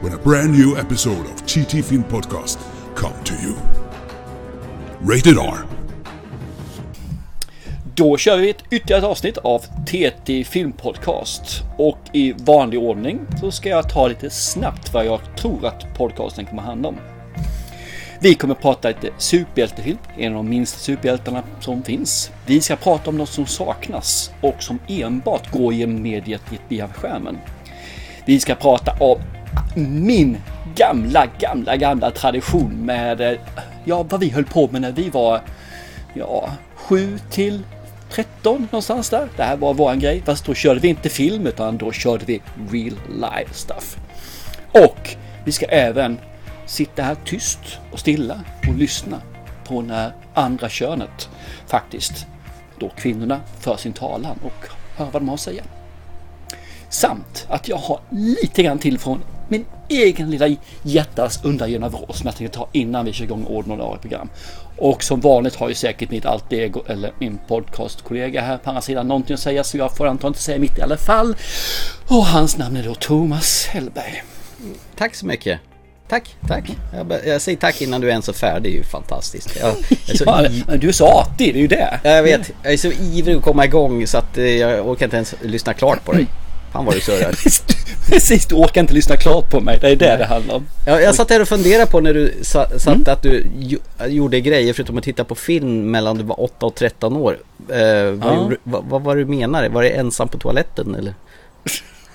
when a brand new episode of TT Film Podcast come to you. Rated R. Då kör vi ett ytterligare ett avsnitt av TT Film Podcast Och i vanlig ordning så ska jag ta lite snabbt vad jag tror att podcasten kommer handla om. Vi kommer prata lite superhjältefilm, en av de minsta superhjältarna som finns. Vi ska prata om något som saknas och som enbart går genom mediet via skärmen. Vi ska prata om min gamla, gamla, gamla tradition med eh, ja, vad vi höll på med när vi var ja, 7 till 13 någonstans där. Det här var våran grej. Fast då körde vi inte film utan då körde vi real life stuff. Och vi ska även sitta här tyst och stilla och lyssna på när andra könet faktiskt, då kvinnorna, för sin talan och hör vad de har att säga. Samt att jag har lite grann till från min egen lilla hjärtas undergivna vrå som jag tänkte ta innan vi kör igång ordinarie program. Och som vanligt har ju säkert mitt allt ego eller min podcastkollega här på andra sidan någonting att säga så jag får antagligen inte säga mitt i alla fall. Och hans namn är då Thomas Hellberg. Tack så mycket. Tack, tack. Jag, jag, säger tack innan du ens är färdig, det är ju fantastiskt. Jag, jag så ja, men du är så artig, det är ju det. Jag vet, jag är så ivrig att komma igång så att eh, jag orkar inte ens lyssna klart på dig. Han var ju surrad. Precis, du orkar inte lyssna klart på mig. Det är det Nej. det handlar om. Ja, jag satt här och funderade på när du sa, satt mm. att du gjorde grejer förutom att titta på film mellan du var 8 och 13 år. Eh, ja. vad, gjorde, vad, vad var du menade? Var det ensam på toaletten eller?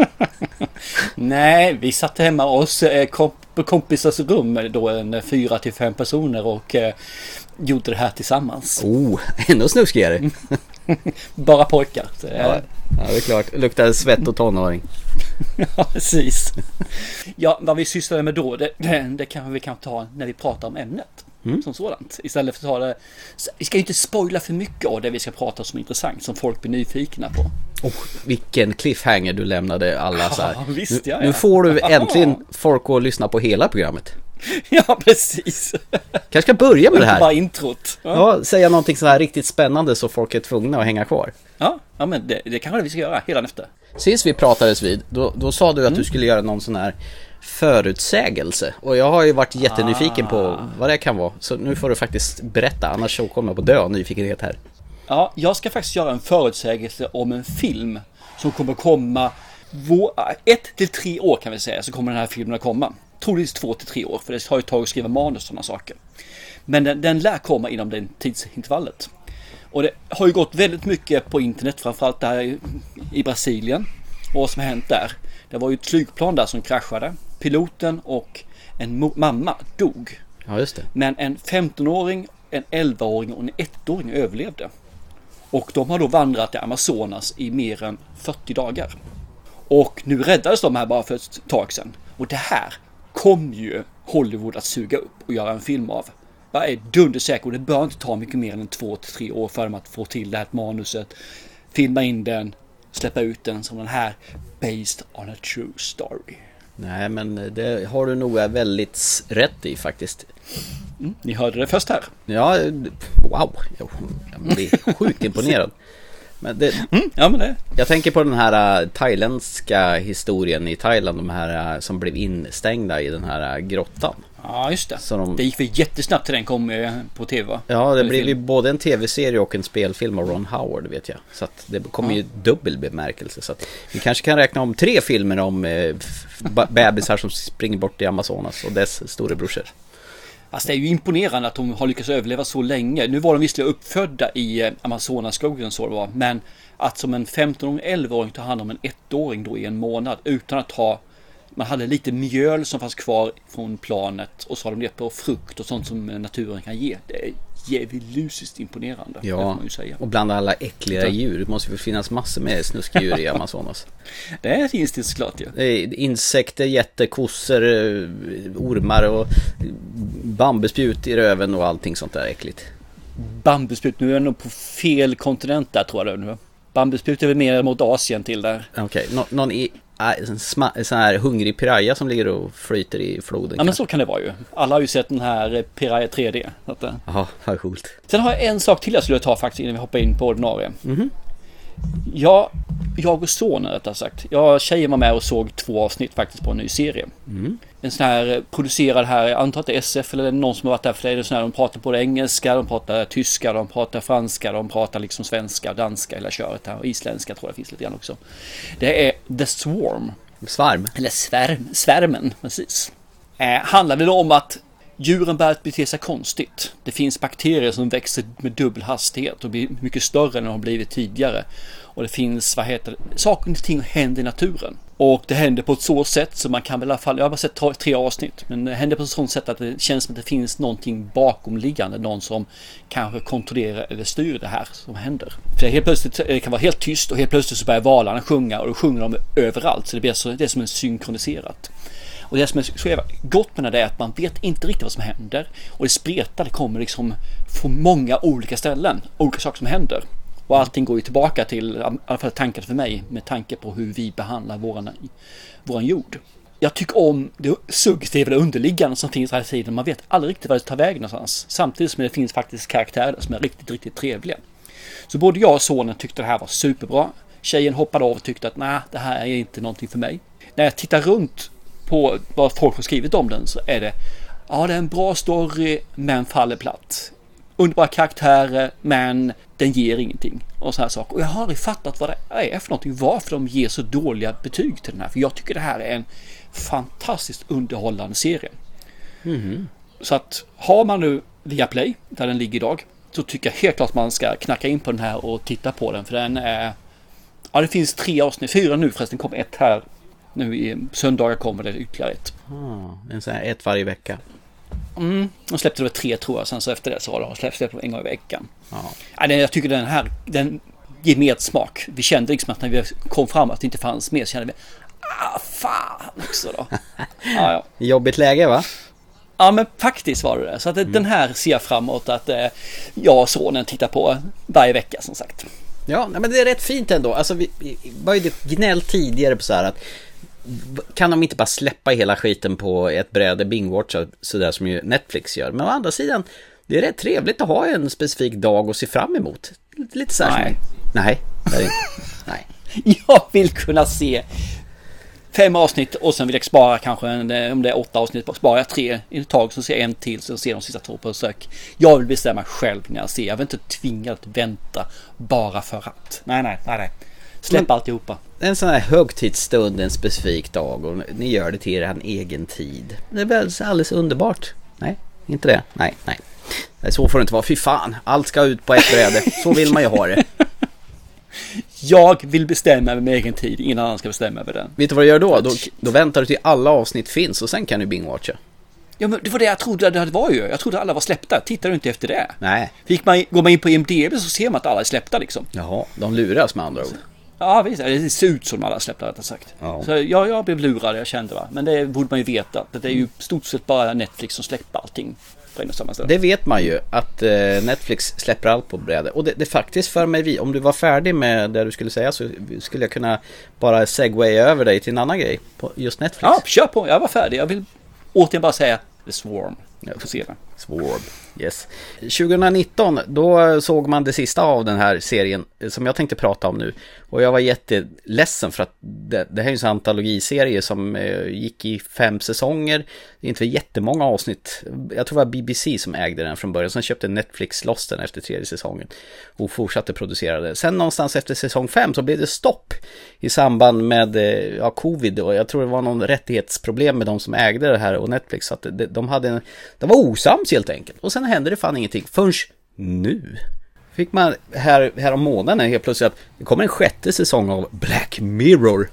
Nej, vi satt hemma hos eh, komp kompisars rum då en fyra till fem personer och eh, gjorde det här tillsammans. Oh, ännu snuskigare. Bara pojkar. Ja, ja, det är klart. Luktar svett och tonåring. ja, precis. Ja, vad vi sysslade med då, det, det, det kan vi kan ta när vi pratar om ämnet. Mm. Som sådant. Istället för att ta det. Vi ska ju inte spoila för mycket av det vi ska prata om som är intressant. Som folk blir nyfikna på. Oh, vilken cliffhanger du lämnade alla så här. Ja, visst, ja, nu, nu får du äntligen folk att lyssna på hela programmet. Ja, precis. Kanske ska börja med det här. Bara introt. Ja. ja, säga någonting så här riktigt spännande så folk är tvungna att hänga kvar. Ja, ja men det, det kanske vi ska göra hela efter. Sist vi pratades vid, då, då sa du att mm. du skulle göra någon sån här förutsägelse. Och jag har ju varit jättenyfiken ah. på vad det kan vara. Så nu får du faktiskt berätta, annars så kommer jag på dö av nyfikenhet här. Ja, jag ska faktiskt göra en förutsägelse om en film som kommer komma ett till tre år kan vi säga så kommer den här filmen att komma. Troligtvis två till tre år för det har ju tagit att skriva manus och sådana saker. Men den, den lär komma inom det tidsintervallet. Och det har ju gått väldigt mycket på internet, framförallt där i Brasilien. Och vad som har hänt där. Det var ju ett flygplan där som kraschade. Piloten och en mamma dog. Ja, just det. Men en 15-åring, en 11-åring och en 1-åring överlevde. Och de har då vandrat i Amazonas i mer än 40 dagar. Och nu räddades de här bara för ett tag sedan. Och det här kommer ju Hollywood att suga upp och göra en film av. Jag är dundersäker och det bör inte ta mycket mer än två till tre år för dem att få till det här manuset. Filma in den, släppa ut den som den här Based on a true story. Nej men det har du nog väldigt rätt i faktiskt. Mm, ni hörde det först här. Ja, wow. Jag blir sjukt imponerad. Men det, mm, ja, men det. Jag tänker på den här uh, thailändska historien i Thailand, de här uh, som blev instängda i den här uh, grottan. Ja, just det. De... Det gick väl jättesnabbt till den kom på tv? Ja, det blev ju både en tv-serie och en spelfilm av Ron Howard vet jag. Så att det kommer ja. ju dubbel bemärkelse. Så att vi kanske kan räkna om tre filmer om bebisar som springer bort i Amazonas och dess storebrorsor. Alltså det är ju imponerande att de har lyckats överleva så länge. Nu var de visserligen uppfödda i eh, Amazonaskogen så det var. Men att som en 15-åring, 11-åring ta hand om en 1-åring då i en månad utan att ha man hade lite mjöl som fanns kvar från planet och så har de det på frukt och sånt som naturen kan ge. Det är djävulusiskt imponerande. det får Ja, och bland alla äckliga djur. Det måste ju finnas massor med snuskdjur i Amazonas. Det finns det såklart ju. Är insekter, jättekossor, eh, ormar och bambuspjut i röven och allting sånt där äckligt. Bambuspjut, nu är jag nog på fel kontinent där tror jag nu. Bambuspjut är väl mer mot Asien till där. Okej, nå- någon en sma- sån här hungrig piraya som ligger och flyter i floden. Ja men så kan det vara ju. Alla har ju sett den här eh, Piraya 3D. Så att, eh. Jaha, vad coolt. Sen har jag en sak till jag skulle ta faktiskt innan vi hoppar in på ordinarie. Mhm. Ja, jag och sonen rättare sagt. Jag tjejen var med och såg två avsnitt faktiskt på en ny serie. Mm. En sån här eh, producerad här, jag antar att det är SF eller någon som har varit där för det är en sån här, de pratar både engelska, de pratar tyska, de pratar franska, de pratar liksom svenska, danska hela köret här och isländska tror jag finns lite grann också. Det är The Swarm. Svarm. Eller svärm, svärmen, precis. Eh, handlar väl om att djuren börjar bete sig konstigt. Det finns bakterier som växer med dubbel hastighet och blir mycket större än de har blivit tidigare. Och det finns, vad heter det, saker och ting händer i naturen. Och det händer på ett så sätt så man kan väl i alla fall, jag har bara sett tre- avsnitt, men det händer på ett sådant sätt att det känns som att det finns någonting bakomliggande, någon som kanske kontrollerar eller styr det här som händer. För helt plötsligt eh, det kan vara helt tyst och helt plötsligt så börjar valarna sjunga och då sjunger de överallt så det blir så, det är som en synkroniserat. Och det som är så jävla gott med det är att man vet inte riktigt vad som händer. Och det spretar, det kommer liksom från många olika ställen, olika saker som händer. Och allting går ju tillbaka till, i alla fall tanken för mig, med tanke på hur vi behandlar våran, våran jord. Jag tycker om det suggestiva, det underliggande som finns hela tiden. Man vet aldrig riktigt vad det tar vägen någonstans. Samtidigt som det finns faktiskt karaktärer som är riktigt, riktigt trevliga. Så både jag och sonen tyckte det här var superbra. Tjejen hoppade av och tyckte att nej, det här är inte någonting för mig. När jag tittar runt på vad folk har skrivit om den så är det Ja, det är en bra story men faller platt. Underbara karaktärer men den ger ingenting. Och så här saker. Och jag har aldrig fattat vad det är för någonting. Varför de ger så dåliga betyg till den här. För jag tycker det här är en fantastiskt underhållande serie. Så att har man nu Viaplay, där den ligger idag, så tycker jag helt klart man ska knacka in på den här och titta på den. För den är... Ja, det finns tre avsnitt, fyra nu förresten, kom ett här. Nu i söndagar kommer det ytterligare ett. Ah, en sån här ett varje vecka. Mm, de släppte det tre tror jag, sen så efter det så har de släppts det en gång i veckan. Ja. Jag tycker den här, den ger mer smak. Vi kände liksom att när vi kom fram att det inte fanns mer så kände vi Ah, fan också då. Ja, ja. Jobbigt läge va? Ja men faktiskt var det det. Så att det- den här ser jag framåt att eh, jag och sonen tittar på varje vecka som sagt. Ja, men det är rätt fint ändå. Alltså vi, vi var ju gnäll tidigare på så här att kan de inte bara släppa hela skiten på ett bräde bingwatcha sådär som ju Netflix gör. Men å andra sidan, det är rätt trevligt att ha en specifik dag att se fram emot. Lite, så här Nej. Som, nej, det är inte. nej. Jag vill kunna se fem avsnitt och sen vill jag spara kanske en, eh, om det är åtta avsnitt, sparar jag tre i ett tag så ser jag en till så ser jag de sista två på sök. Jag vill bestämma själv när jag ser. Jag vill inte tvinga att vänta bara för att. Nej, nej, nej, nej. Släpp Men- alltihopa. En sån här högtidsstund, en specifik dag och ni gör det till er egen tid. Det är väl alldeles underbart? Nej, inte det? Nej, nej. Nej, så får det inte vara. Fy fan, allt ska ut på ett bräde. Så vill man ju ha det. Jag vill bestämma över min egen tid, ingen annan ska bestämma över den. Vet du vad du gör då? Då, då väntar du till alla avsnitt finns och sen kan du bingwatcha. Ja, men det var det jag trodde det var ju. Jag trodde alla var släppta. Tittar du inte efter det? Nej. Fick man, går man in på IMDB så ser man att alla är släppta liksom. Jaha, de luras med andra ord. Ja visst, det ser ut som alla släppta rättare sagt. Ja. Så ja, jag blev lurad, jag kände va. Men det borde man ju veta. Att det är ju stort sett bara Netflix som släpper allting på en och samma ställe. Det vet man ju att eh, Netflix släpper allt på bräde. Och det, det faktiskt för mig, om du var färdig med det du skulle säga så skulle jag kunna bara segwaya över dig till en annan grej på just Netflix. Ja, kör på. Jag var färdig. Jag vill återigen bara säga The Swarm. Jag får se den. Swarm. Yes. 2019 då såg man det sista av den här serien eh, som jag tänkte prata om nu. Och jag var jätteledsen för att det, det här är ju en sån antologiserie som eh, gick i fem säsonger. Det är inte jättemånga avsnitt. Jag tror det var BBC som ägde den från början. Sen köpte Netflix loss den efter tredje säsongen. Och fortsatte producera det. Sen någonstans efter säsong fem så blev det stopp. I samband med eh, ja, covid och jag tror det var någon rättighetsproblem med de som ägde det här och Netflix. Så att det, de hade en, de var osams helt enkelt. Och sen hände det fan ingenting förrän nu. Fick man här, här om månaden helt plötsligt att det kommer en sjätte säsong av Black Mirror.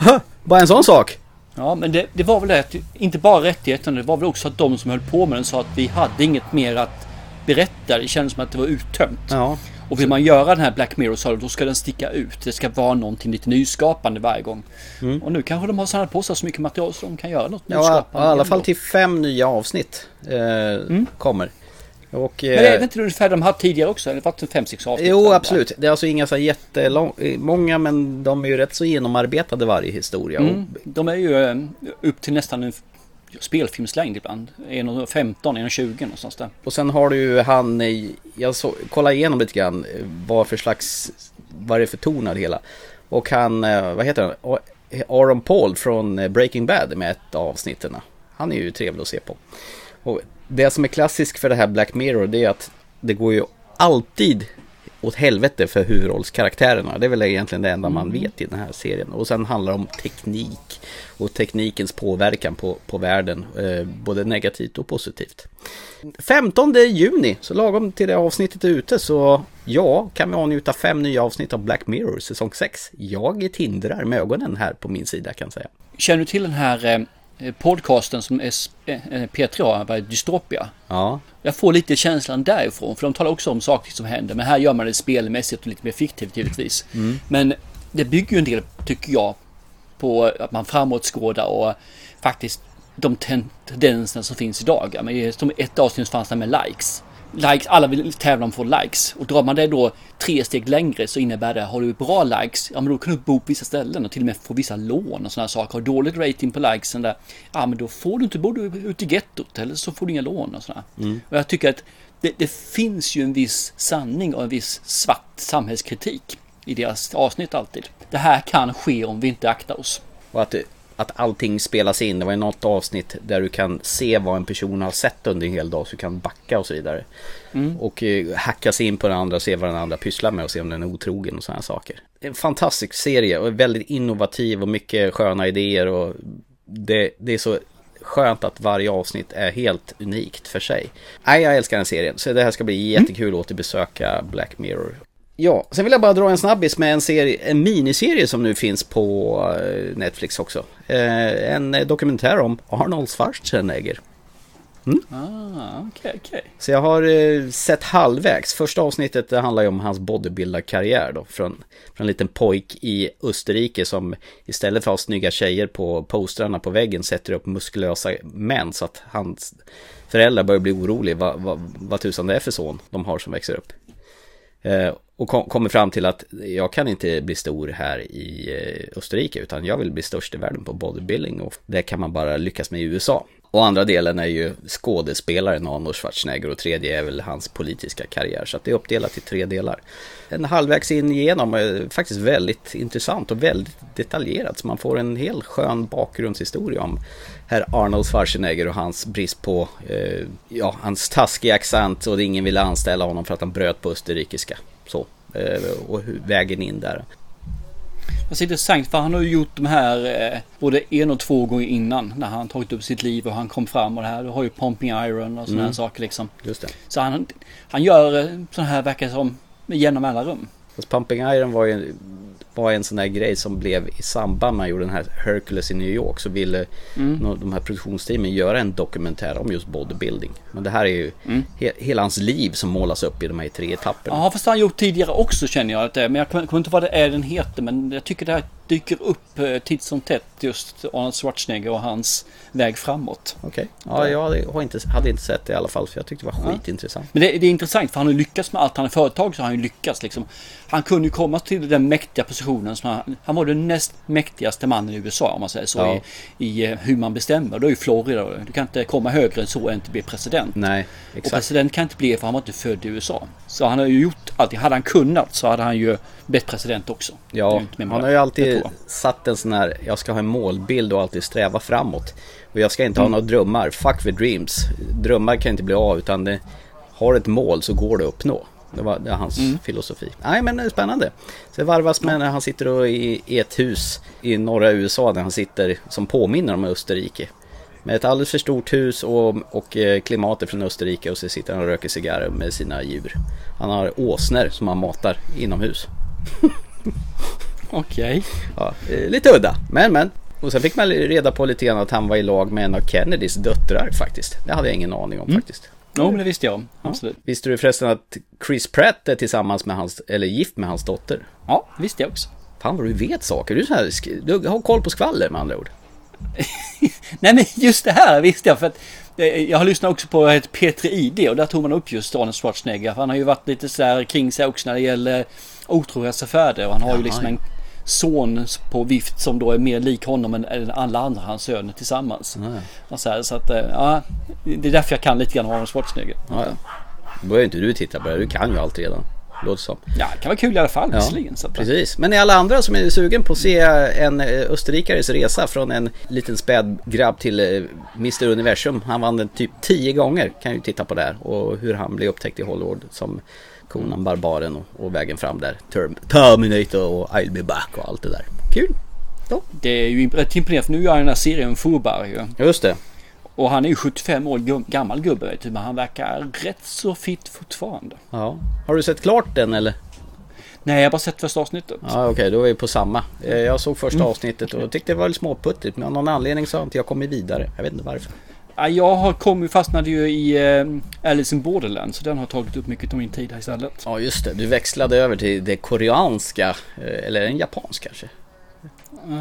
Ha, bara en sån sak. Ja, men det, det var väl det att inte bara rättigheten, det var väl också att de som höll på med den sa att vi hade inget mer att berätta. Det kändes som att det var uttömt. Ja, Och vill man göra den här Black Mirror-serien då ska den sticka ut. Det ska vara någonting lite nyskapande varje gång. Och nu kanske de har samlat på sig så mycket material så de kan göra något Mm. ja i nyskapande. alla fall till fem nya avsnitt eh, kommer. Och, Men är eh, det inte ungefär de haft tidigare också? Eller varit fem, sex avsnitt? Jo, absolut. Det är alltså inga så här jättemånga, men de är ju rätt så genomarbetade varje historia. Mm. De är ju eh, upp till nästan en spelfilmslängd ibland. 1.15, 1.20 någonstans där. Och, sen har du ju han, eh, jag så, kollade igenom lite grann eh, vad för slags, vad det är för ton det hela. Och han, eh, vad heter han? Aaron Paul från eh, Breaking Bad med ett av avsnitten. Han är ju trevlig att se på. Och det som är klassiskt för det här Black Mirror det är att det går ju alltid åt helvete för huvudrollskaraktärerna. Det är väl egentligen det enda man vet i den här serien. Och sen handlar det om teknik och teknikens påverkan på, på världen, eh, både negativt och positivt. 15 juni, så lagom till det avsnittet är ute så ja, kan vi avnjuta fem nya avsnitt av Black Mirror säsong 6. Jag tindrar med ögonen här på min sida kan jag säga. Känner du till den här eh, podcasten som S- eh, P3 har, Dystopia? Ja, Jag får lite känslan därifrån, för de talar också om saker som händer. Men här gör man det spelmässigt och lite mer fiktivt givetvis. Men det bygger ju en del, tycker jag, på att man framåtskådar och faktiskt de ten- tendenserna som finns idag. Men som ett avsnitt fanns det med likes. Likes, alla vill tävla om att få likes. Och drar man det då tre steg längre så innebär det, har du bra likes, ja men då kan du bo på vissa ställen och till och med få vissa lån och sådana saker. Har du dåligt rating på likesen där, ja men då får du inte bo ute i gettot eller så får du inga lån och sådär. Och jag tycker att det, det finns ju en viss sanning och en viss svart samhällskritik i deras avsnitt alltid. Det här kan ske om vi inte aktar oss. och att, att allting spelas in. Det var ju något avsnitt där du kan se vad en person har sett under en hel dag så du kan backa och så vidare. Och eh, hacka sig in på den andra och se vad den andra pysslar med och se om den är otrogen och sådana saker. En fantastisk serie och väldigt innovativ och mycket sköna idéer och det, det är så skönt att varje avsnitt är helt unikt för sig. Nej, jag älskar den serien så det här ska bli jättekul att återbesöka Black Mirror. Ja, sen vill jag bara dra en snabbis med en, serie, en miniserie som nu finns på eh, Netflix också. Eh, En eh, dokumentär om Arnold Schwarzenegger. Ah, okej, okej. Så jag har sett halvvägs. Första avsnittet det handlar ju om hans bodybuildarkarriär då. Från, från en liten pojk i Österrike som istället för att ha snygga tjejer på postrarna på väggen sätter upp muskulösa män. Så att hans föräldrar börjar bli oroliga vad, vad, vad tusan det är för son de har som växer upp. Och kom, kommer fram till att jag kan inte bli stor här i eh, Österrike utan jag vill bli störst i världen på bodybuilding och det kan man bara lyckas med i USA. Och andra delen är ju skådespelaren Arnold Schwarzenegger och tredje är väl hans politiska karriär. Så att det är uppdelat i tre delar. En halvvägs in igenom är eh, faktiskt väldigt intressant och väldigt detaljerat. Så man får en hel skön bakgrundshistoria om herr Arnold Schwarzenegger och hans brist på, eh, ja, hans taskiga accent och ingen ville anställa honom för att han bröt på österrikiska. Så, eh, och vägen in där. Det är intressant för han har ju gjort de här eh, både en och två gånger innan när han tagit upp sitt liv och han kom fram och det här. Du har ju Pumping Iron och sådana här saker liksom. Just det. Så han, han gör eh, sådana här verkar som med jämna mellanrum. Fast Pumping Iron var ju var en sån där grej som blev i samband med att man gjorde den här Hercules i New York så ville nå- de här produktionsteamen göra en dokumentär om just bodybuilding. Men det här är ju he, hela hans liv som målas upp i de här tre etapperna. Ja fast det har han gjort tidigare också känner jag att det är. Men jag kommer inte vad det är den heter. Men jag tycker det här dyker upp eh, titt som tätt. Just Arnold Schwarzenegger och hans väg framåt. Okej. Ja, jag hade, har inte, hade inte sett det i alla fall för jag tyckte det var skitintressant. Men det, det är intressant för han har lyckats med allt han är företag så har han ju lyckats liksom. Han kunde ju komma till den mäktiga positionen som han, han var den näst mäktigaste mannen i USA om man säger så. Ja. I, I eh, hur man bestämmer. Då är ju Florida. Du kan inte komma högre än så än att bli president. Nej, Och exakt. president kan inte bli för han var inte född i USA. Så han har ju gjort allting. Hade han kunnat så hade han ju blivit president också. Ja, han har ju alltid jag. satt en sån här, jag ska ha en målbild och alltid sträva framåt. Och jag ska inte ha några drömmar, fuck with dreams. Drömmar kan inte bli av utan det, har ett mål så går det att uppnå. Det var, det är hans filosofi. Nej men det är spännande. Så det varvas med när han sitter i, i ett hus i norra USA där han sitter som påminner om Österrike. Med ett alldeles för stort hus och, och eh, klimatet från Österrike och så sitter han och röker cigarrer med sina djur. Han har åsnor som han matar inomhus. Okej. Ja, eh, lite udda, men men. Och sen fick man reda på lite grann att han var i lag med en av Kennedys döttrar faktiskt. Det hade jag ingen aning om faktiskt. Jo, men det visste jag. Absolut. Visste du förresten att Chris Pratt är tillsammans med hans, eller gift med hans dotter? Ja, visste jag också. Fan vad du vet saker. Du, här, du har koll på skvaller med andra ord. Nej, men just det här visste jag. För att eh, jag har lyssnat också på ett P3 ID och där tog man upp just Arnold Schwarzenegger. Han har ju varit lite så här kring sig också när det gäller otrohetsfärder. Och han har ju Jaha, liksom ja. en son på vift som då är mer lik honom än- än alla andra hans söner tillsammans. Och så, här, så att, eh, ja, det är därför jag kan lite grann om Arnold Schwarzenegger. Ja, ja. Då behöver inte du titta på det. Du kan ju allt redan. Låter som. Ja, det kan vara kul i alla fall Ja, visserligen. Att, Precis. Men är alla andra som är sugen på att se en eh, österrikares resa från en liten späd grabb till eh, Mr Universum. Han vann den typ 10 gånger. Kan ju titta på där. Och hur han blev upptäckt i Hollywood som konan Barbaren och, och vägen fram där. Term- Terminator och I'll be back och allt det där. Kul! Det är ju rätt imponerande för nu gör den här serien Fubar ju. Just det. Och han är ju 75 år gammal gubbe vet du, men han verkar rätt så fit fortfarande. Ja. Har du sett klart den eller? Nej, jag har bara sett första avsnittet. Ja okej, då är vi på samma. Eh, Jag såg första avsnittet och tyckte det var lite småputtigt. Men av någon anledning så har inte jag kommit vidare. Jag vet inte varför. Ja, Jag har kommit fastnade ju i eh, Alice in Borderland så den har tagit upp mycket av min tid här istället. Ja just det, du växlade över till det koreanska. eh, Eller en japansk kanske?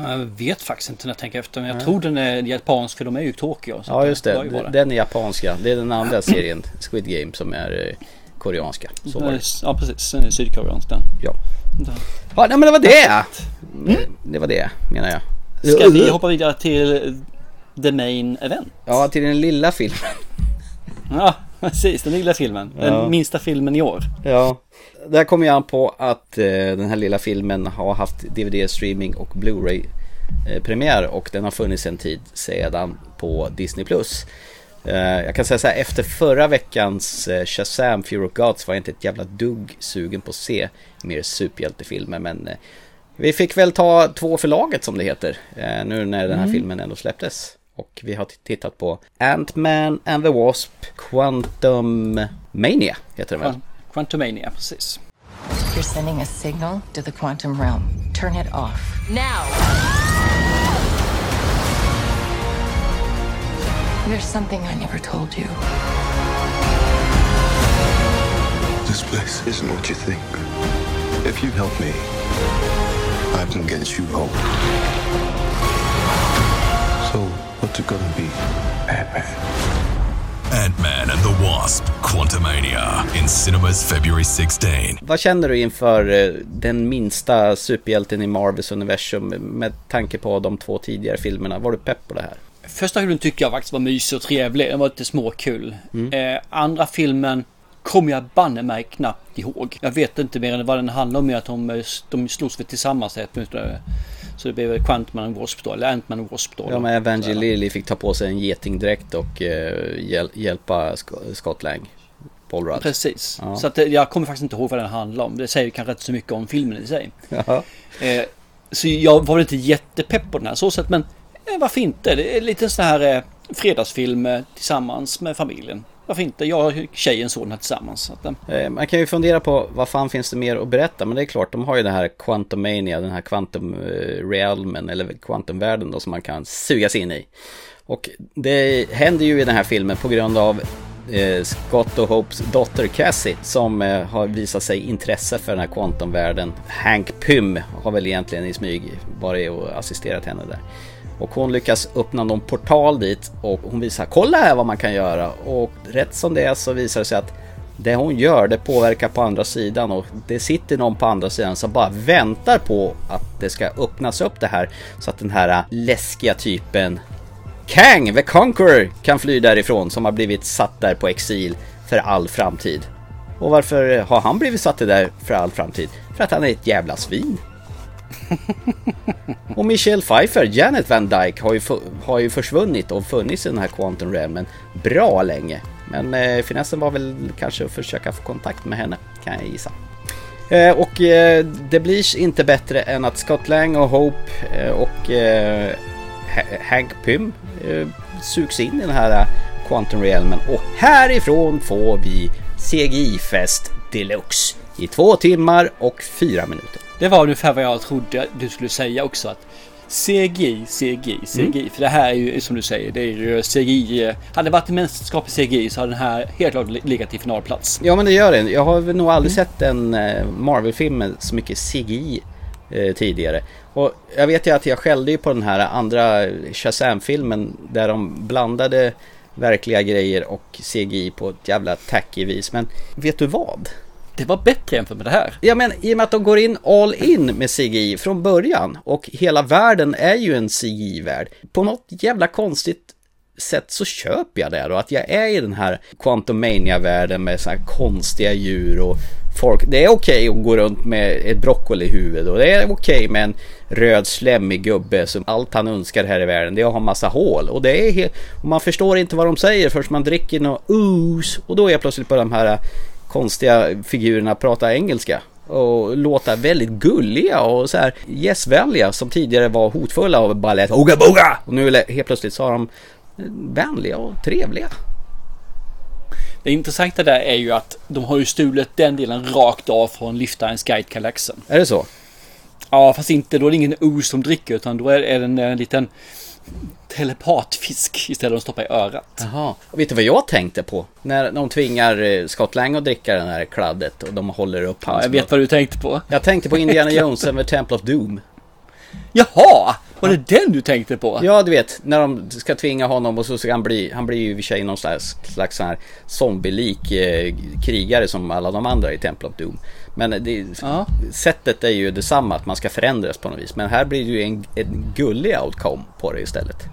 Jag vet faktiskt inte när jag tänker efter men jag tror den är japansk för de är ju i Tokyo. Ja just det, vara den är japanska. Det är den andra serien, Squid Game, som är eh, koreanska. Så var det. Ja precis, den är sydkoreansk den. Ja. ja, nej men det var det! Mm. Det var det, menar jag. Ska vi hoppa vidare till the main event? Ja, till den lilla filmen. Ja, precis. Den lilla filmen. Den Ja. minsta filmen i år. Ja. Där kommer jag an på att eh, den här lilla filmen har haft DVD-streaming och Blu-ray eh, premiär och den har funnits en tid sedan på Disney+. Eh, jag kan säga så här, efter förra veckans eh, Shazam Fear of Gods var jag inte ett jävla dugg sugen på att se mer superhjältefilmer men vi fick väl ta två för laget som det heter nu när den här filmen ändå släpptes. Och vi har tittat på Ant-Man and the Wasp Quantum Mania heter den väl? Quantumania, precis. You're sending a signal to the quantum realm. Turn it off. Now! There's something I never told you. This place isn't what you think. If you help me, I can get you home. So, what's it gonna be, Batman? Ant-Man and the Wasp, Quantumania, in cinemas February 16. Vad känner du inför eh, den minsta superhjälten i Marvels universum med tanke på de två tidigare filmerna? Var du pepp på det här? Första filmen tycker jag faktiskt var mysig och trevlig. Den var lite småkul. Eh, andra filmen kommer jag banne mig knappt ihåg. Jag vet inte mer än vad den handlar om. Är att de, eh, de slogs väl tillsammans ett minut. eh, Så det blev väl Quantman och Wasp då. Eller Ant-Man och Wasp då. Ja, men Evangeline fick ta på sig en getingdräkt och eh, hjäl- hjälpa Scott Lang. Paul Rudd. Precis. Ja. Så att, eh, jag kommer faktiskt inte ihåg vad den handlar om. Det säger kanske inte så mycket om filmen i sig. Ja. Eh, så jag var väl inte jättepepp på den här så sätt. Men eh, varför inte? Det är lite sån här eh, fredagsfilm eh, tillsammans med familjen. Varför inte? Jag och tjejen såg den här tillsammans. Så att, eh, Man kan ju fundera på vad fan finns det mer att berätta men det är klart de har ju det här Quantum Mania, den här Quantum eh, Realmen eller Quantumvärlden då som man kan sugas in i. Och det händer ju i den här filmen på grund av eh, Scott och Hopes dotter Cassie som eh, har visat sig intresse för den här quantumvärlden. Hank Pym har väl egentligen i smyg varit och assisterat henne där. Och hon lyckas öppna någon portal dit och hon visar kolla här vad man kan göra och rätt som det är så visar det sig att det hon gör det påverkar på andra sidan och det sitter någon på andra sidan som bara väntar på att det ska öppnas upp det här så att den här läskiga typen Kang the Conqueror kan fly därifrån som har blivit satt där på exil för all framtid. Och varför har han blivit satt där för all framtid? För att han är ett jävla svin. Och Michelle Pfeiffer, Janet Van Dyke, har ju, har ju försvunnit och funnits i den här Quantum Realmen bra länge. Men eh, finessen var väl kanske att försöka få kontakt med henne, kan jag gissa. Eh, och eh, det blir inte bättre än att Scott Lang och Hope eh, och eh, Hank Pym eh, sugs in i den här Quantum Realmen och härifrån får vi CGI-fest deluxe i två timmar och fyra minuter det var ungefär vad jag trodde du skulle säga också. Att CGI, CGI, CGI. För det här är ju som du säger, det är ju CGI. Hade det varit en mästerskap i CGI så hade den här helt klart legat i finalplats. Ja men det gör det. Jag har väl nog aldrig sett en eh, Marvel-film med så mycket CGI eh, tidigare. Och jag vet ju att jag skällde ju på den här andra Shazam-filmen där de blandade verkliga grejer och CGI på ett jävla tacky vis. Men vet du vad? Det var bättre jämfört med det här. Ja men i och med att de går in all in med CGI från början och hela världen är ju en CGI-värld. På något jävla konstigt sätt så köper jag det då, att jag är i den här Quantumania-världen med så här konstiga djur och folk. Det är okej okay att gå runt med ett broccoli i huvudet och det är okej okay med en röd slemmig gubbe som allt han önskar här i världen det är att ha massa hål och det är helt, och man förstår inte vad de säger först man dricker något ooze och då är jag plötsligt på de här konstiga figurerna prata engelska och låta väldigt gulliga och så här gästvänliga som tidigare var hotfulla och bara lät oga boga och nu helt plötsligt så har de vänliga och trevliga. Det intressanta där är ju att de har ju stulit den delen rakt av från Liftarens guide Galaxen. Är det så? Ja, fast inte då är det ingen os som dricker utan då är det en, en liten telepatfisk istället för att stoppa i örat. Jaha. Och vet du vad jag tänkte på? När de tvingar eh, Scott Lang att dricka den här kladdet och de håller upp hans... Ja, jag vet vad du tänkte på. Jag tänkte på Indiana Jones the Temple of Doom. Jaha! Var det den du tänkte på? Ja, du vet, när de ska tvinga honom och så ska han bli, han blir ju i och för sig någon slags, slags sån här zombielik eh, krigare som alla de andra i Temple of Doom. Men det, ja. sättet är ju detsamma, att man ska förändras på något vis. Men här blir det ju en, en gullig outcome på det istället.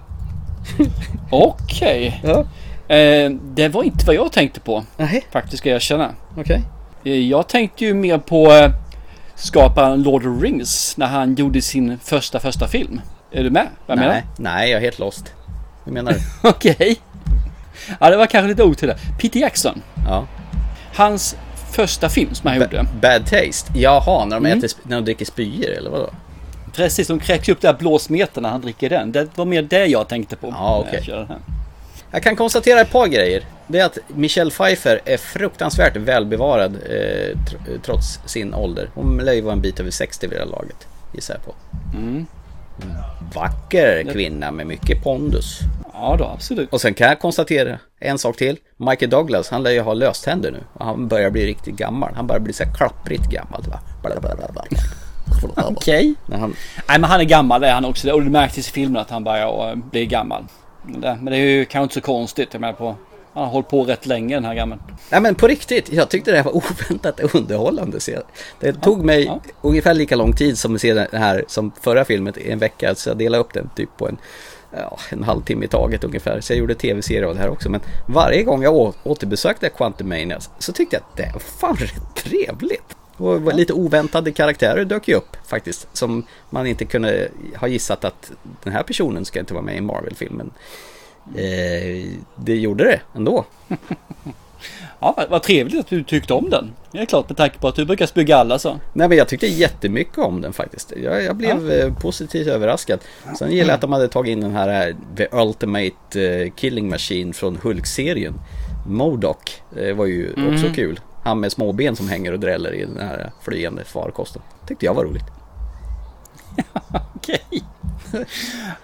Okej. Okay. Ja. Eh, det var inte vad jag tänkte på. Nej. Faktiskt ska jag erkänna. Okej. Okay. Eh, jag tänkte ju mer på eh, skaparen Lord of Rings när han gjorde sin första första film. Är du med? Vad nej, menar? nej, jag är helt lost. Hur menar du? Okej. Okay. Ja, det var kanske lite otydligt. Peter Jackson. Ja. Hans första film som han ba gjorde. Bad Taste? Jaha, när de, mm. äter, när de dricker spyor eller vadå? Precis, de kräks upp där blåsmeten när han dricker den. Det var mer det jag tänkte på. Ja. Okay. Jag, jag kan konstatera ett par grejer. Det är att Michelle Pfeiffer är fruktansvärt välbevarad eh, trots sin ålder. Hon lär ju vara en bit över 60 vid det här laget, gissar jag på. Mm. Vacker kvinna med mycket pondus. Ja då, absolut. Och sen kan jag konstatera en sak till. Michael Douglas, han lär ju ha löständer nu. Och han börjar bli riktigt gammal. Han börjar bli så här klapprigt gammal. Okej. Okay. Han... Nej men han är gammal det är han också. Och det märks i filmen att han börjar bli gammal. Men det är ju kanske inte så konstigt. Jag menar på han har hållit på rätt länge den här gammeln. Nej men på riktigt, jag tyckte det här var oväntat underhållande. Det tog mig ja. ungefär lika lång tid som att se den här som förra filmen i en vecka. Så jag delade upp den typ på en, ja, en halvtimme i taget ungefär. Så jag gjorde tv-serie av det här också. Men varje gång jag återbesökte Quantum Mania så tyckte jag att det var fan rätt trevligt. Och lite oväntade karaktärer dök ju upp faktiskt. Som man inte kunde ha gissat att den här personen ska inte vara med i Marvel-filmen. Eh, det gjorde det ändå. ja, vad trevligt att du tyckte om den. Det är klart med tanke på att du brukar spygga alla så. Nej men jag tyckte jättemycket om den faktiskt. Jag, jag blev ja. Eh, positivt överraskad. Sen gillade jag att de hade tagit in den här eh, The Ultimate eh, Killing Machine från Hulk-serien. Modok Det var ju mm. också kul. Han med små ben som hänger och dräller i den här flygande farkosten. Tyckte jag var roligt. Okej.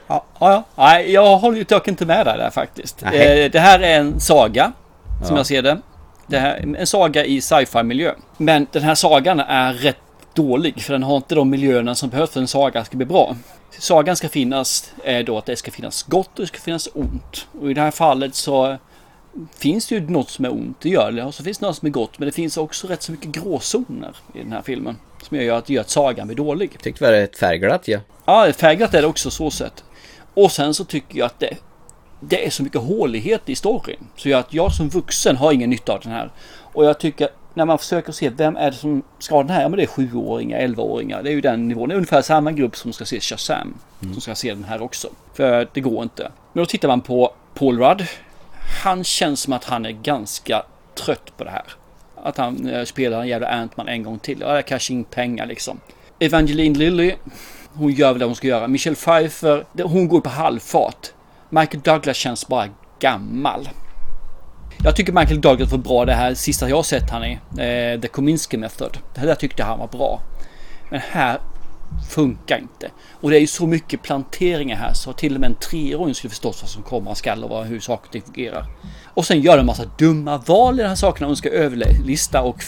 ja, ja, ja. jag håller ju dock inte med där faktiskt. Nej. Eh, det här är en saga, som ja. jag ser det. det här, en saga i sci-fi miljö. Men den här sagan är rätt dålig, för den har inte de miljöerna som behövs för en saga ska bli bra. Sagan ska finnas är då att det ska finnas gott och det ska finnas ont. Och i det här fallet så finns det ju något som är ont, det gör det. Och så finns det något som är gott. Men det finns också rätt så mycket gråzoner i den här filmen. Som gör att, gör att sagan blir dålig. Jag tyckte det var rätt färgglatt ja. Ja, färgglatt är det också så sett. Och sen så tycker jag att det, det är så mycket hålighet i storyn. Så att jag som vuxen har ingen nytta av den här. Och jag tycker när man försöker se vem är det som ska ha den här? Ja men det är sjuåringar, elvaåringar. Det är ju den nivån. Det är ungefär samma grupp som ska se Shazam. Mm. Som ska se den här också. För det går inte. Men då tittar man på Paul Rudd han känns som att han är ganska trött på det här. Att han eh, spelar en jävla Ant-Man en gång till. Ja, jag cashar in pengar liksom. Evangeline Lilly, hon gör väl det hon ska göra. Michelle Pfeiffer, hon går på halvfart. Michael Douglas känns bara gammal. Jag tycker Michael Douglas var bra det här sista jag sett han i. Eh, The Kominsky Method. Det där tyckte han var bra. Men här funkar inte. Och det är ju så mycket planteringar här så till och med en treåring skulle förstås vad som komma skall och hur saker och ting fungerar. Och sen gör de en massa dumma val i de här sakerna och ska överlista och,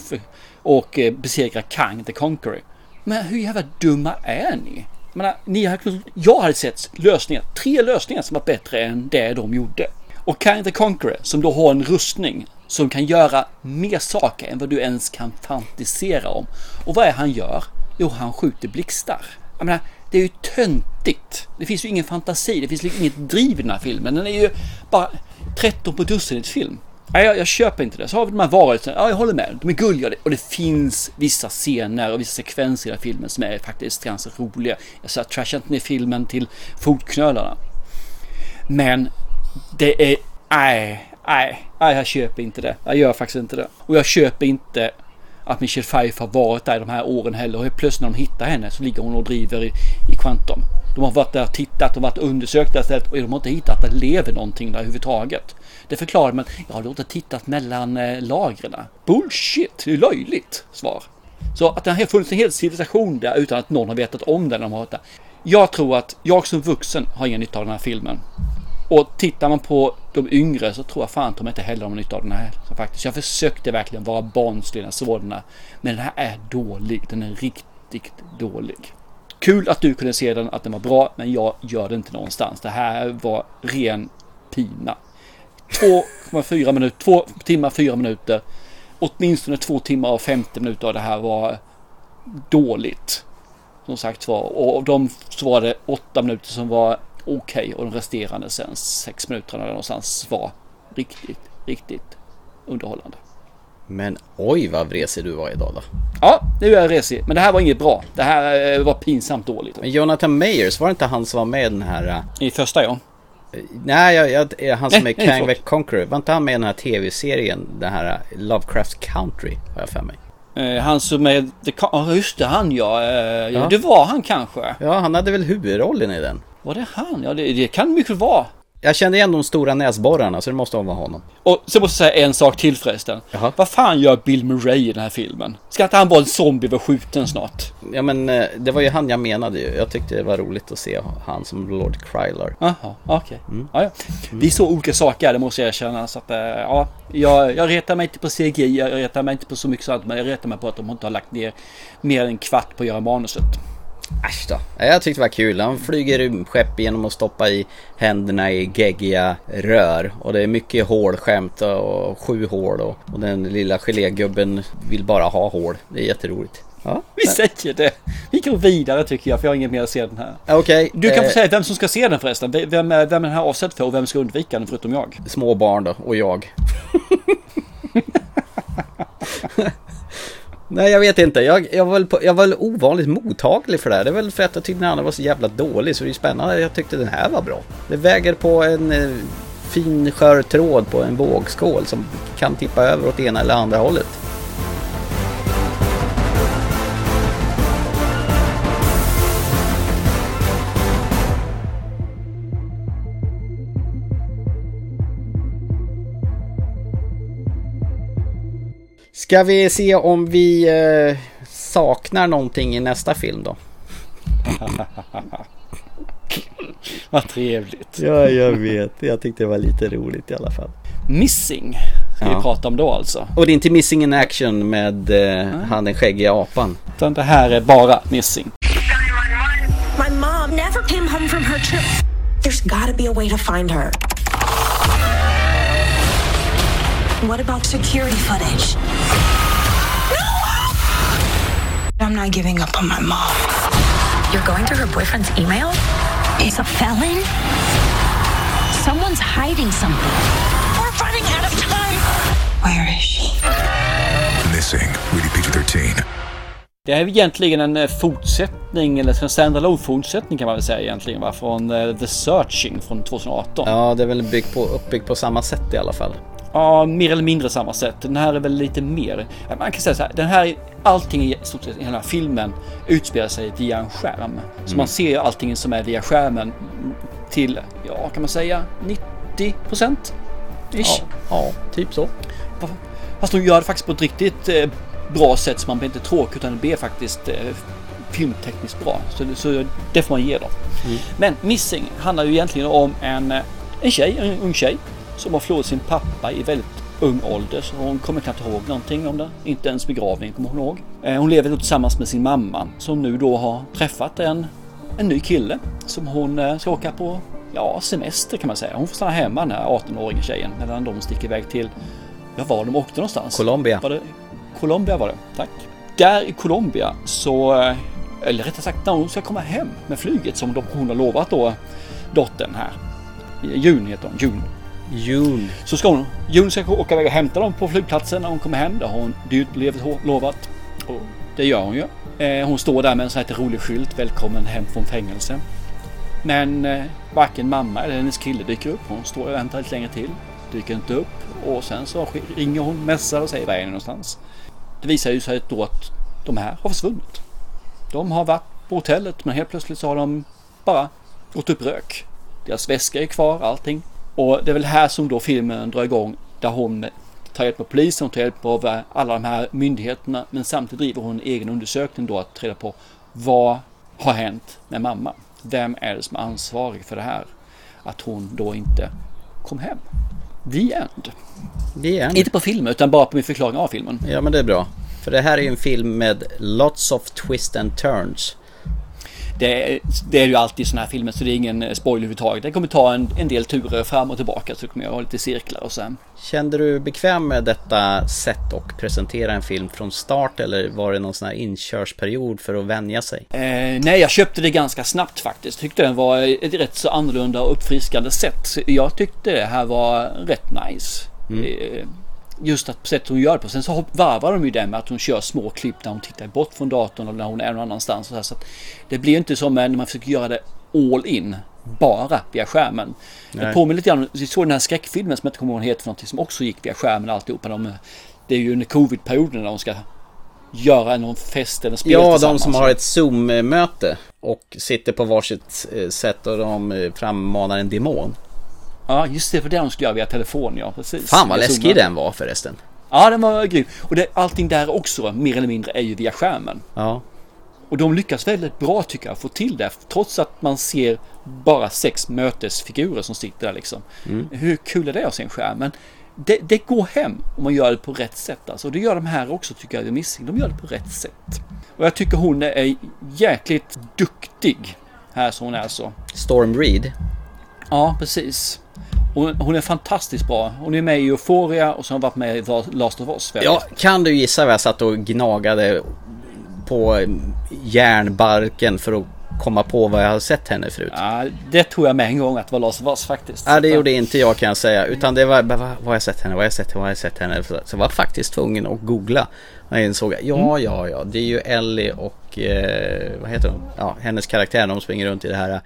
och eh, besegra Kang the Conqueror. Men hur jävla dumma är ni? Jag, menar, ni har, jag hade sett lösningar, tre lösningar som var bättre än det de gjorde. Och Kang the Conqueror som då har en rustning som kan göra mer saker än vad du ens kan fantisera om. Och vad är han gör? Jo, han skjuter blixtar. Jag menar, det är ju töntigt. Det finns ju ingen fantasi, det finns liksom inget driv i den här filmen. Den är ju bara 13 på dussinet film. Nej, jag, jag, köper inte det. Så har vi de här varelserna. Ja, jag håller med. De är gulliga och det finns vissa scener och vissa sekvenser i den här filmen som är faktiskt ganska roliga. Jag sa trashar inte ner filmen till fotknölarna. Men det är... Nej, nej, nej, jag köper inte det. Jag gör faktiskt inte det. Och jag köper inte att Michelle Pfeiffer har varit där de här åren heller. Och plötsligt när de hittar henne så ligger hon och driver i, i Quantum. De har varit där och tittat och varit undersökta istället och de har inte hittat att det lever någonting där överhuvudtaget. Det förklarar man. Ja, du har inte tittat mellan eh, lagren. Bullshit, det är löjligt svar. Så att det har funnits en hel civilisation där utan att någon har vetat om den. De har där. Jag tror att jag som vuxen har ingen nytta av den här filmen. Och tittar man på de yngre så tror jag fan de inte heller har nytta av den här. Så faktiskt. Jag försökte verkligen vara barnslig när jag. Men den här är dålig. Den är riktigt dålig. Kul att du kunde se den, att den var bra, men jag gör det inte någonstans. Det här var ren pina. 2,4 minuter, 2 timmar 4 minuter. Åtminstone 2 timmar och 50 minuter av det här var dåligt. Som sagt var. Och av dem så var det 8 minuter som var okej okay, och de resterande sen 6 minuterna någonstans var riktigt, riktigt underhållande. Men oj vad vresig du var idag då. Ja, nu är jag resig. Men det här var inget bra. Det här eh, var pinsamt dåligt. Men Jonathan Mayers, var det inte han som var med i den här... Uh... I första ja. Nej, jag, jag, han som är Kang the Conqueror. Var inte han med i den här tv-serien? Den här Lovecraft Country, har jag för mig. Eh, han som är... Ja, just det, han ja. Eh, ja. Det var han kanske. Ja, han hade väl huvudrollen i den. Var det han? Ja, det, det kan mycket vara. Jag kände igen de stora näsborrarna så det måste vara honom. Och så måste jag säga en sak till förresten. Jaha. Vad fan gör Bill Murray i den här filmen? Ska inte han vara en zombie och skjuten snart? Ja men eh, det var ju han jag menade ju. Jag tyckte det var roligt att se han som Lord Krylar. Jaha, okej. Okay. Mm. Ja, ja. Vi såg olika saker det måste jag erkänna. Så att, eh, ja, jag, jag retar mig inte på CGI, jag retar mig inte på så mycket sånt. Men jag retar mig på att de inte har lagt ner mer än en kvart på att göra manuset. Äsch då. Jag tyckte det var kul. Han flyger rymdskepp genom att stoppa i händerna i geggiga rör. Och det är mycket hålskämt och sju hål och, och den lilla gelégubben vill bara ha hål. Det är jätteroligt. Ja, vi säger det. Vi går vidare tycker jag för jag har inget mer att se den här. Okej. Okay, du kan eh... få säga vem som ska se den förresten. Vem, är, vem är den här avsedd för och vem ska undvika den förutom jag? Små barn då och jag. Nej jag vet inte. Jag, jag, var, jag var ovanligt mottaglig för det här. Det är väl för att jag tyckte den andra var så jävla dålig så det är spännande. Jag tyckte den här var bra. Det väger på en eh, fin skör tråd på en vågskål som kan tippa över åt ena eller andra hållet. Ska vi se om vi eh, saknar någonting i nästa film då? Vad trevligt. Ja, jag vet. Jag tyckte det var lite roligt i alla fall. Missing ska ja. vi prata om då alltså. Och det är inte Missing in Action med eh, han den skäggiga apan. Utan det här är bara Missing. My mom never came home from her trip. There's gotta be a way to find her. What about security footage? I'm not giving up on my mom. You're going through her boyfriend's email? He's a felon? Someone's hiding something. We're running out of time. Where is she? Missing. Rated PG-13. Det är egentligen en eh, fortsättning, eller en standalone fortsättning kan man väl säga egentligen va? Från uh, The Searching från 2018. Ja, det är väl byggt på, uppbyggt på samma sätt i alla fall. Ja, mer eller mindre samma sätt. Den här är väl lite mer. Man kan säga så här, den här, allting i stort sett i hela filmen utspelar sig via en skärm. Så mm. man ser allting som är via skärmen till, ja, kan man säga 90 procent? Ja, ja, typ så. Fast de gör det faktiskt på ett riktigt eh, bra sätt så man blir inte tråkig utan det blir faktiskt eh, filmtekniskt bra. Så det, så det får man ge dem. Men Missing handlar ju egentligen om en, eh, en tjej, en ung tjej som har förlorat sin pappa i väldigt ung ålder. Så hon kommer knappt ihåg någonting om det. Inte ens begravningen kommer hon ihåg. Eh, Hon lever då tillsammans med sin mamma som nu då har träffat en, en ny kille som hon eh, ska åka på ja, semester kan man säga. Hon får stanna hemma den här 18-åriga tjejen medan de sticker iväg till, ja var de åkte någonstans? Colombia. Var det, Colombia var det, tack. Där i Colombia så, eh, eller rättare sagt när hon ska komma hem med flyget som hon har lovat då dottern här. June heter hon, June. June. Så ska hon, June ska åka iväg och hämta dem på flygplatsen när hon kommer hem. Det har hon dyrt blivit lovat. Och det gör hon ju. Eh, hon står där med en sån här lite rolig skylt. Välkommen hem från fängelse. Men eh, varken mamma eller hennes kille dyker upp. Hon står och väntar lite längre till. Dyker inte upp. Och sen så ringer hon, messar och säger var är ni någonstans. Det visar ju sig då att de här har försvunnit. De har varit på hotellet men helt plötsligt så har de bara gått upp rök. Deras väska är kvar, allting. Och det är väl här som då filmen drar igång där hon tar hjälp av polisen, hon tar hjälp av alla de här myndigheterna men samtidigt driver hon en egen undersökning då att ta reda på vad har hänt med mamma? Vem är det som är ansvarig för det här? Att hon då inte kom hem. The end. Det är en. Inte på filmen utan bara på min förklaring av filmen. Ja men det är bra. För det här är ju en film med lots of twist and turns. Det, är- det är ju alltid sådana här filmer så det är ingen spoiler överhuvudtaget. Det kommer ta en, en del turer fram och tillbaka så det kommer jag ha lite cirklar och så. Kände du bekväm med detta sätt att presentera en film från start eller var det någon sån här inkörsperiod för att vänja sig? Eh, nej, jag köpte det ganska snabbt faktiskt. Tyckte den var ett rätt så annorlunda och uppfriskande sätt. Jag tyckte det här var rätt nice. Eh, just att sättet hon gör det på. Sen så varvar de ju det med att hon kör små klipp när hon tittar bort från datorn och när hon är någon annanstans. Och så här. Så att det blir inte som när man försöker göra det all in. Bara via skärmen. Det Nej. påminner lite grann, vi såg den här skräckfilmen som jag inte kommer ihåg vad heter för någonting som också gick via skärmen alltihopa. De, det är ju under covid-perioden när de ska göra någon fest eller spel Ja, de som har ett Zoom-möte och sitter på varsitt eh, sätt och de eh, frammanar en demon. Ja, just det, för det de skulle göra via telefon, ja precis. Fan vad läskig den var förresten. Ja, den var grym. Och det, allting där också, mer eller mindre, är ju via skärmen. Ja. Och de lyckas väldigt bra tycker jag, få till det. Trots att man ser bara sex mötesfigurer som sitter där liksom. Hur kul är det att se en skärm? Men det, det går hem om man gör det på rätt sätt. Alltså. Och det gör de här också tycker jag, Missing. De gör det på rätt sätt. Och jag tycker hon är jäkligt duktig. Här som hon är så. Storm Reed. Ja, precis. Hon, hon är fantastiskt bra. Hon är med i Euphoria och så har hon varit med i Last of Us. Ja, kan du gissa vad jag satt och gnagade på järnbarken för att komma på vad jag har sett henne förut? Ja, det tror jag med en gång att det var Last of Us faktiskt. Ja, det gjorde inte jag kan jag säga. Utan det var, vad har jag sett henne, vad har jag sett henne, vad har jag sett henne. Så jag var faktiskt tvungen att googla. Och jag insåg, ja, ja, ja, det är ju Ellie och, eh, vad heter hon? Ja, hennes karaktär, de springer runt i det här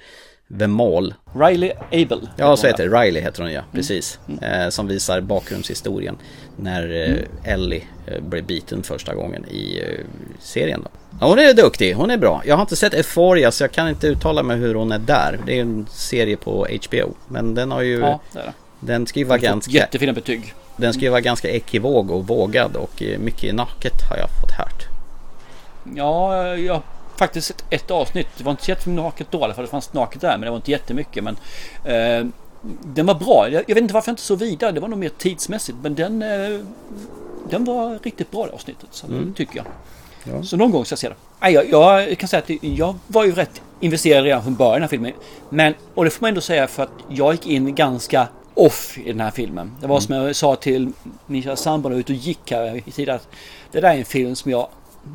The Mall. Riley Abel. Ja, så heter det. Riley heter hon ja, precis. Eh, som visar bakgrundshistorien när eh, Ellie eh, blev biten första gången i serien. Då. Ja, hon är duktig, hon är bra. Jag har inte sett Euphoria så jag kan inte uttala mig hur hon är där. Det är en serie på HBO. Men den har ju... Ja, det är det. Den ska ju vara ganska... Jättefina betyg. Den ska ju vara ganska ekivåg och vågad och mycket naket har jag fått hört. Ja, jag faktiskt sett ett avsnitt. Det var inte jättenaket då i alla fall. Det fanns naket där men det var inte jättemycket. Men eh, den var bra. Jag, jag vet inte varför jag inte så vidare. Det var nog mer tidsmässigt. Men den, eh, den var riktigt bra det avsnittet. Så det tycker jag. Så någon gång ska jag se det. Nej, jag, jag kan säga att jag var ju rätt investerad redan från början i den här filmen. Men, och det får man ändå säga för att jag gick in ganska off i den här filmen. Det var som jag sa till min kära sambo när ute och gick här i tid att det där är en film som jag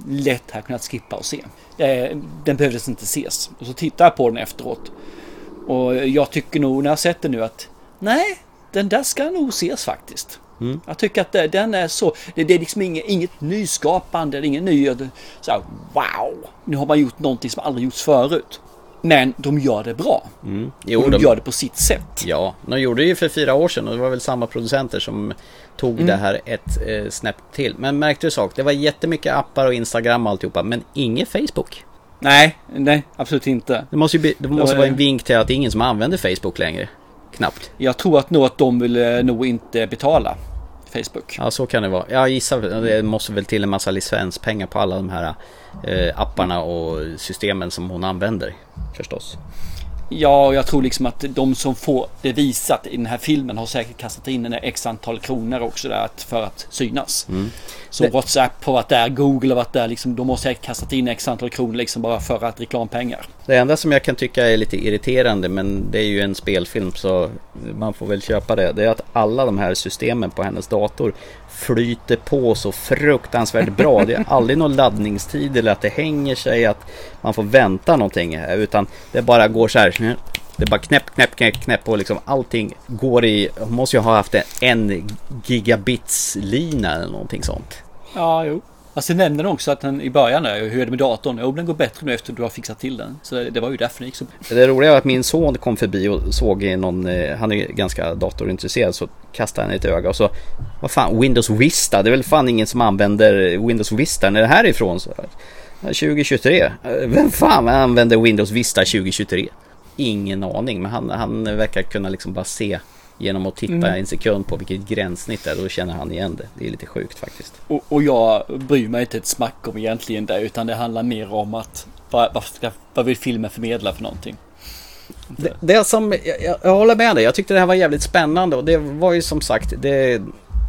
lätt hade kunnat skippa och se. Det, den behövdes inte ses. Och så tittar jag på den efteråt. Och jag tycker nog när jag sett den nu att nej, den där ska nog ses faktiskt. Jag tycker att det- den är så, det, det är liksom inget, inget nyskapande, det är ingen ny, så här, wow, nu har man gjort någonting som aldrig gjorts förut. Men de gör det bra. Jo, och de, de- gör det på sitt sätt. Ja, de gjorde det ju för fyra år sedan och det var väl samma producenter som tog Mm. det här ett eh, snäpp till. Men märkte du sak? Det var jättemycket appar och Instagram och alltihopa, men inget Facebook. Nej, nej, absolut inte. Det måste ju det måste vara en vink till att det är ingen som använder Facebook längre. Knappt. Jag tror att nog att de vill eh, nog inte betala Facebook. Ja, så kan det vara. Jag gissar, det måste väl till en massa licenspengar på alla de här eh, apparna och systemen som hon använder förstås. Ja, och jag tror liksom att de som får det visat i den här filmen har säkert kastat in en x antal kronor också där för att synas. Så Det- WhatsApp har varit där, Google har varit där, liksom, de har säkert kastat in x antal kronor liksom bara för att reklampengar. Det enda som jag kan tycka är lite irriterande men det är ju en spelfilm så man får väl köpa det. Det är att alla de här systemen på hennes dator flyter på så fruktansvärt bra. Det är aldrig någon laddningstid eller att det hänger sig att man får vänta någonting. Utan det bara går så här. Det är bara knäpp, knäpp, knäpp, knäpp och liksom allting går i. Hon måste ju ha haft en, en gigabits lina eller någonting sånt. Ja, jo. Alltså sen nämnde han också att den i början där, hur är det med datorn? Jo, den går bättre nu efter du har fixat till den. Så det, det var ju därför det gick så Det roliga var att min son kom förbi och såg någon, eh, han är ju ganska datorintresserad så kastade han ett öga och så Vad fan, Windows Vista, det är väl fan ingen som använder Windows Vista, när är det här ifrån? Så, 2023, vem fan använder Windows Vista 2023? Ingen aning, men han, han verkar kunna liksom bara se genom att titta Mm. en sekund på vilket gränssnitt det är, då känner han igen det. Det är lite sjukt faktiskt. Och, och jag bryr mig inte ett smack om egentligen det, utan det handlar mer om att vad, vad, ska, vad vill filmen förmedla för någonting? Det, det som, jag, jag, håller med dig, jag tyckte det här var jävligt spännande och det var ju som sagt, det,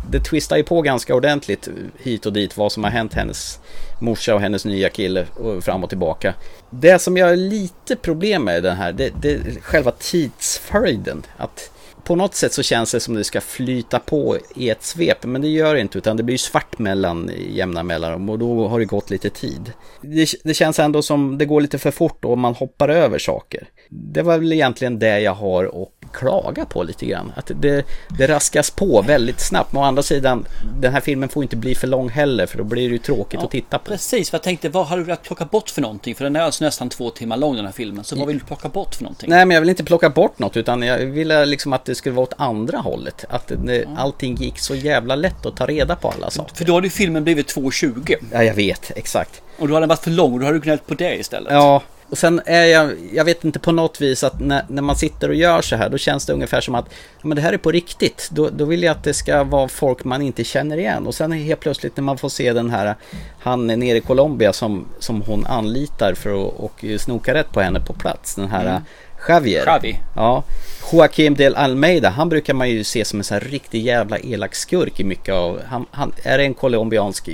det twistar ju på ganska ordentligt hit och dit vad som har hänt hennes morsa och hennes nya kille och fram och tillbaka. Det som jag har lite problem med i den här, det, det är själva tidsföljden. Att på något sätt så känns det som det ska flyta på i ett svep, men det gör det inte utan det blir svart mellan jämna mellanrum och då har det gått lite tid. Det, det känns ändå som det går lite för fort och man hoppar över saker. Det var väl egentligen det jag har att klaga på lite grann. Att det, det raskas på väldigt snabbt. Men å andra sidan, den här filmen får inte bli för lång heller för då blir det ju tråkigt att titta på. Precis, för jag tänkte vad har du velat plocka bort för någonting? För den är alltså nästan två timmar lång den här filmen. Så vad vill du plocka bort för någonting? Nej men jag vill inte plocka bort något utan jag ville liksom att det skulle vara åt andra hållet. Att det, allting gick så jävla lätt att ta reda på alla saker. För då hade ju filmen blivit 2.20. Ja jag vet, exakt. Och då hade den varit för lång och då hade du gnällt på det istället. Ja, och sen är jag, jag vet inte på något vis att när, när man sitter och gör så här då känns det ungefär som att ja, men det här är på riktigt. Då, då vill jag att det ska vara folk man inte känner igen. Och sen helt plötsligt när man får se den här han nere i Colombia som, som hon anlitar för att och snoka rätt på henne på plats. Den här Mm. Javier. Javi. Ja. Joaquim del Almeida, han brukar man ju se som en sån här riktig jävla elak skurk i mycket av. Han, han, är det en colombiansk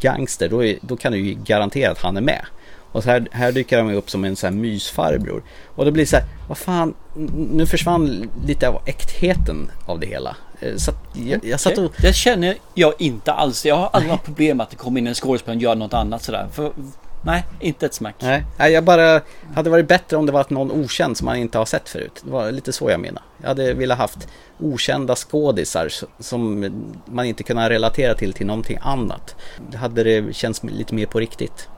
gangster då, är, då kan du ju garantera att han är med. Och så här, här dyker han upp som en sån här mysfarbror. Och det blir så här, vad fan, nu försvann lite av äktheten av det hela. Eh, Så jag, jag satt och... Det känner jag inte alls. Jag har haft problem att det kommer in en skådespelare och gör något annat sådär. För, nej, inte ett smack. Nej, jag bara hade varit bättre om det varit någon okänd som man inte har sett förut. Det var lite så jag menar. Jag hade velat haft okända skådisar som man inte kunnat relatera till till någonting annat. Det hade det känts lite mer på riktigt,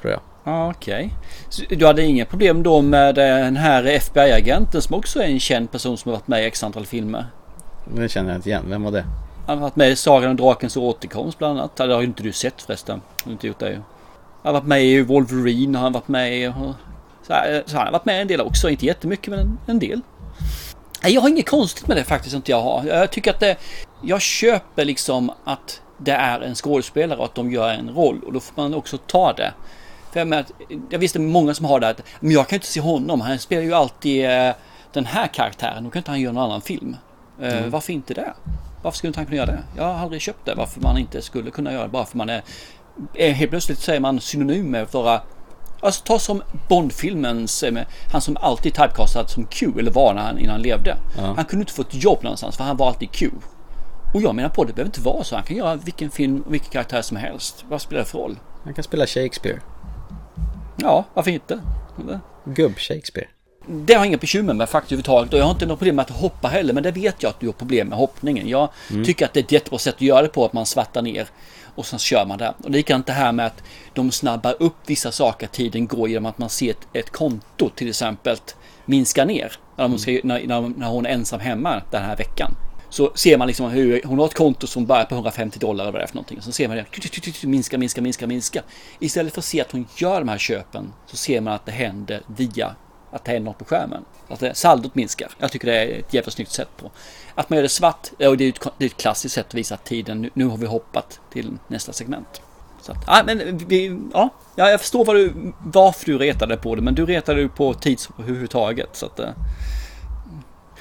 tror jag. Ja, Okej. Så Du hade inga problem då med den här FBI-agenten som också är en känd person som har varit med i x antal filmer? Det känner jag inte igen. Vem var det? Han har varit med i Sagan om drakens återkomst bland annat. Det har ju inte du sett förresten. Du har inte gjort det ju. Han har varit med i Wolverine har han varit med i. Så, här, så han har varit med en del också. Inte jättemycket men en, en del. Nej, Jag har inget konstigt med det faktiskt inte jag har. Jag tycker att det... Jag köper liksom att det är en skådespelare och att de gör en roll. Och då får man också ta det. För jag, menar, jag visste många som har det att men jag kan inte se honom. Han spelar ju alltid eh, den här karaktären. Då kan inte han göra någon annan film. Eh, Mm. Varför inte det? Varför skulle inte han kunna göra det? Jag har aldrig köpt det. Varför man inte skulle kunna göra det. Bara för man är... helt plötsligt så är man synonym med att vara... Alltså ta som Bondfilmens... eh, Han som alltid typecastad som Q. Eller var när han, innan han levde. Han kunde inte få ett jobb någonstans för han var alltid Q. Och jag menar på det behöver inte vara så. Han kan göra vilken film och vilken karaktär som helst. Vad spelar det för roll? Han kan spela Shakespeare. Ja, varför inte? Gubb-Shakespeare. Det har jag inga bekymmer med faktiskt överhuvudtaget och jag har inte något problem med att hoppa heller men det vet jag att du har problem med hoppningen. Jag tycker att det är ett jättebra sätt att göra det på att man svartar ner och sen kör man där. Och likadant det här med att de snabbar upp vissa saker, tiden går genom att man ser ett, ett konto till exempel minska ner när hon, ska, när, när, när hon är ensam hemma den här veckan. Så ser man liksom hur hon har ett konto som börjar på 150 dollar eller vad det är för någonting. Så ser man det minska, minska, minska, minska. Istället för att se att hon gör de här köpen så ser man att det händer via att det händer något på skärmen. Att det, saldot minskar. Jag tycker det är ett jävla snyggt sätt på. Att man gör det svart, det är ett, det är ett klassiskt sätt att visa tiden. Nu, har vi hoppat till nästa segment. Så att, ja, men vi, ja, ja, jag förstår vad du, varför du retade på det, men du retade på tids överhuvudtaget. Så att, eh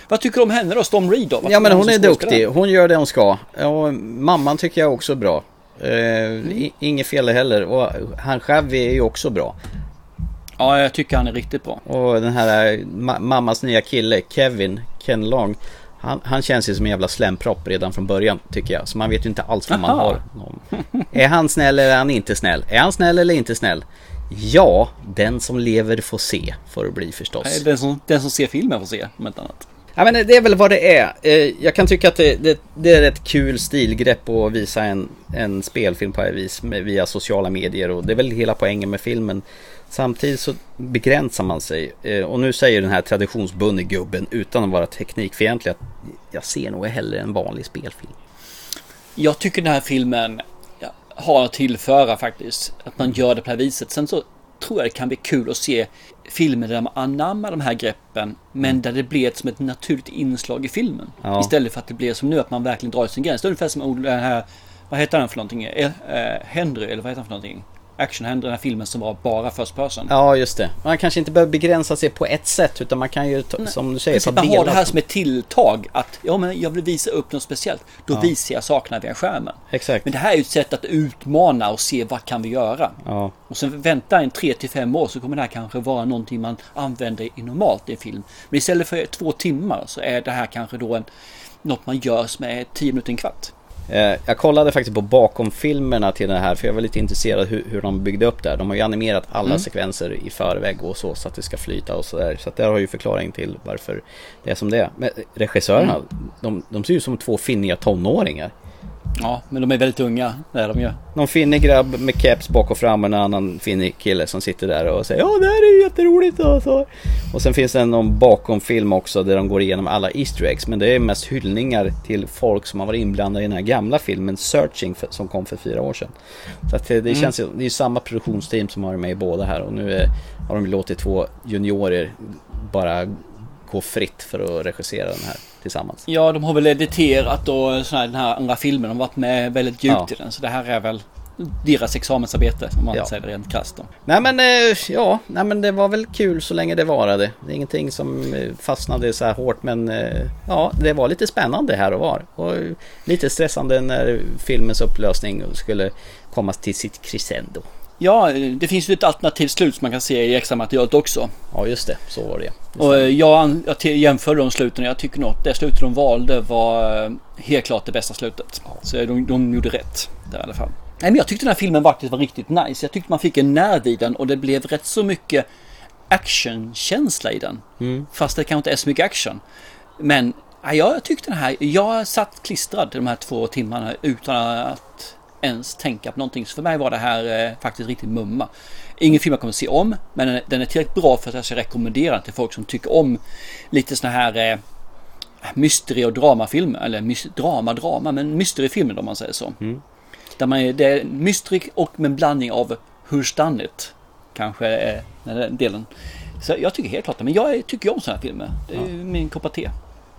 vad tycker du om henne då, Storm Reed då? Vad Ja men om hon är duktig, hon gör det hon ska. Och mamman tycker jag också är bra. Eh, Mm. Inget fel heller. Och han själv är ju också bra. Ja, jag tycker han är riktigt bra. Och den här eh, ma- mammas nya kille, Kevin, Ken Long. Han, han känns ju som en jävla slämpropp redan från början tycker jag. Så man vet ju inte alls vad man Aha. har. Är han snäll eller är han inte snäll? Är han snäll eller inte snäll? Ja, den som lever får se. Får det bli förstås. Den som, den som ser filmen får se, om inte annat. Ja men det är väl vad det är. Eh, jag kan tycka att det, det, det är ett kul stilgrepp att visa en, en spelfilm på det här vis via sociala medier och det är väl hela poängen med filmen. Samtidigt så begränsar man sig eh, och nu säger den här traditionsbundne gubben utan att vara teknikfientlig att jag ser nog hellre en vanlig spelfilm. Jag tycker den här filmen har att tillföra faktiskt. Att man gör det på det här viset. Sen så tror jag det kan bli kul att se filmer där man anammar de här greppen. Men där det blir som ett naturligt inslag i filmen. Ja. Istället för att det blir som nu att man verkligen drar sin gräns. Det är ungefär som den här, vad heter den för någonting? Eh, eh, Henry, eller vad heter han för någonting? Action Henry, den här filmen som var bara first person. Ja just det. Man kanske inte behöver begränsa sig på ett sätt utan man kan ju ta, som du säger ta Precis, man har det här som ett tilltag att ja, men jag vill visa upp något speciellt. Då Ja. visar jag sakerna via skärmen. Exakt. Men det här är ju ett sätt att utmana och se vad kan vi göra. Ja. Och sen vänta en 3 till 5 år så kommer det här kanske vara någonting man använder i normalt i en film. Men istället för två timmar så är det här kanske då en, något man gör som är 10 minuter, en kvart. Eh, Jag kollade faktiskt på bakom-filmerna till det här för jag var lite intresserad hur, hur de byggde upp det här. De har ju animerat alla Mm. sekvenser i förväg och så så att det ska flyta och sådär. Så att där har ju förklaring till varför det är som det är. Men regissörerna, Mm. de, de ser ju som två finniga tonåringar. Ja, men de är väldigt unga. Det är de ju. Någon finnig grabb med keps bak och fram och en annan finnig kille som sitter där och säger Ja det här är ju jätteroligt och så. Och sen finns det någon bakom-film också där de går igenom alla Easter eggs. Men det är mest hyllningar till folk som har varit inblandade i den här gamla filmen Searching för, som kom för fyra år sedan. Så att det, det Mm. känns det är samma produktionsteam som har varit med i båda här och nu är, har de låtit två juniorer bara gå fritt för att regissera den här tillsammans. Ja, de har väl editerat och sån här, den här andra filmen. De har varit med väldigt djupt Ja. i den. Så det här är väl deras examensarbete om man Ja. säger det rent krasst. Nej men eh, ja, nej men det var väl kul så länge det varade. Det är ingenting som eh, fastnade så här hårt men eh, ja, det var lite spännande här och var. Och eh, lite stressande när filmens upplösning skulle komma till sitt crescendo. Ja, det finns ju ett alternativt slut som man kan se i extra materialet också. Ja just det, så var det. Och jag, jag te- jämför de sluten och jag tycker nog att det slutet de valde var eh, helt klart det bästa slutet. Så de, de gjorde rätt där i alla fall. Nej, men jag tyckte den här filmen faktiskt var riktigt nice. Jag tyckte man fick en nerv i den och det blev rätt så mycket actionkänsla i den. Mm. Fast det kanske inte är så mycket action. Men ja, jag tyckte den här, jag satt klistrad de här två timmarna utan att ens tänka på någonting. Så för mig var det här eh, faktiskt riktigt mumma. Ingen film jag kommer se om, men den är, den är tillräckligt bra för att jag ska rekommendera den till folk som tycker om lite såna här eh, mystery och dramafilmer. Eller mys- drama, drama, men mysteryfilmer om man säger så. Där man är, det är mystery och med en blandning av who's done it. Kanske är den delen. Så jag tycker helt klart det. Men jag tycker om sådana här filmer. Det är ju min kopp te.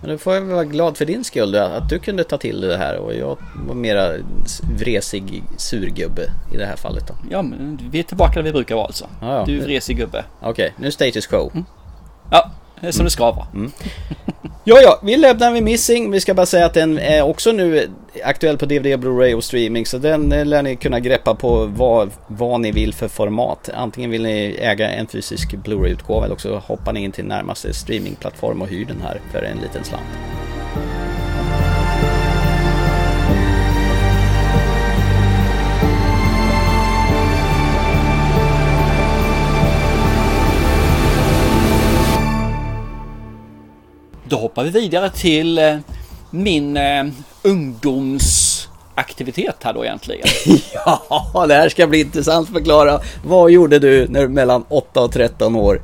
Men då får jag vara glad för din skull att du kunde ta till det här och jag var mera vresig surgubbe i det här fallet då. Ja, men vi är tillbaka där vi brukar vara alltså. Ja, ja. Du är vresig gubbe. Okej, nu status quo. Ja, det är som det ska vara. Ja, ja, vi lämnar vi Missing. Vi ska bara säga att den är också nu aktuell på DVD, Blu-ray och streaming. Så den lär ni kunna greppa på vad, vad ni vill för format. Antingen vill ni äga en fysisk Blu-ray-utgåva eller också hoppar ni in till närmaste streamingplattform och hyr den här för en liten slant. Då hoppar vi vidare till eh, min eh, ungdomsaktivitet här då egentligen. Ja, det här ska bli intressant förklara. Vad gjorde du när mellan 8 och 13 år?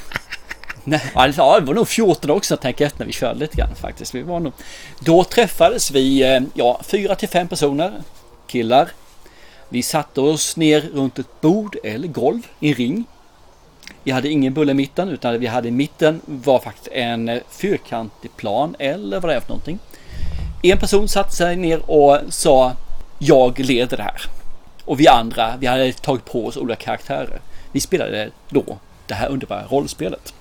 Nej, ja, det var nog 14 också tänker jag efter när vi körde lite grann faktiskt. Vi var nog... Då träffades vi, eh, ja, fyra till fem personer, killar. Vi satte oss ner runt ett bord eller golv i en ring. Vi hade ingen bulle i mitten utan det vi hade i mitten var faktiskt en eh, fyrkantig plan eller vad det är för någonting. En person satte sig ner och sa jag leder det här. Och vi andra, vi hade tagit på oss olika karaktärer. Vi spelade då det här underbara rollspelet.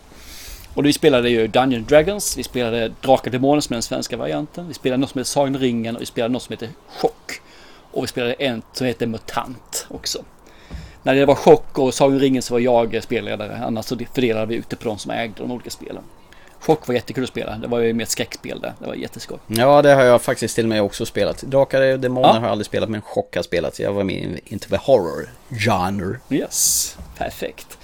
Och vi spelade ju Dungeon Dragons, vi spelade Drakar Demoner som är den svenska varianten. Vi spelade något som heter Sagan ringen och vi spelade något som heter Chock. Och vi spelade en som heter Mutant också. När det var Chock och Sagan ringen så var jag spelledare. Annars så fördelade vi ute på de som ägde de olika spelen. Chock var jättekul att spela. Det var ju mer ett skräckspel där. Det var jätteskoj. Ja, det har jag faktiskt till och med också spelat. Drakar och Demoner Ja. har jag aldrig spelat, men Chock har spelat. Jag var med into the horror genre. Yes, perfekt.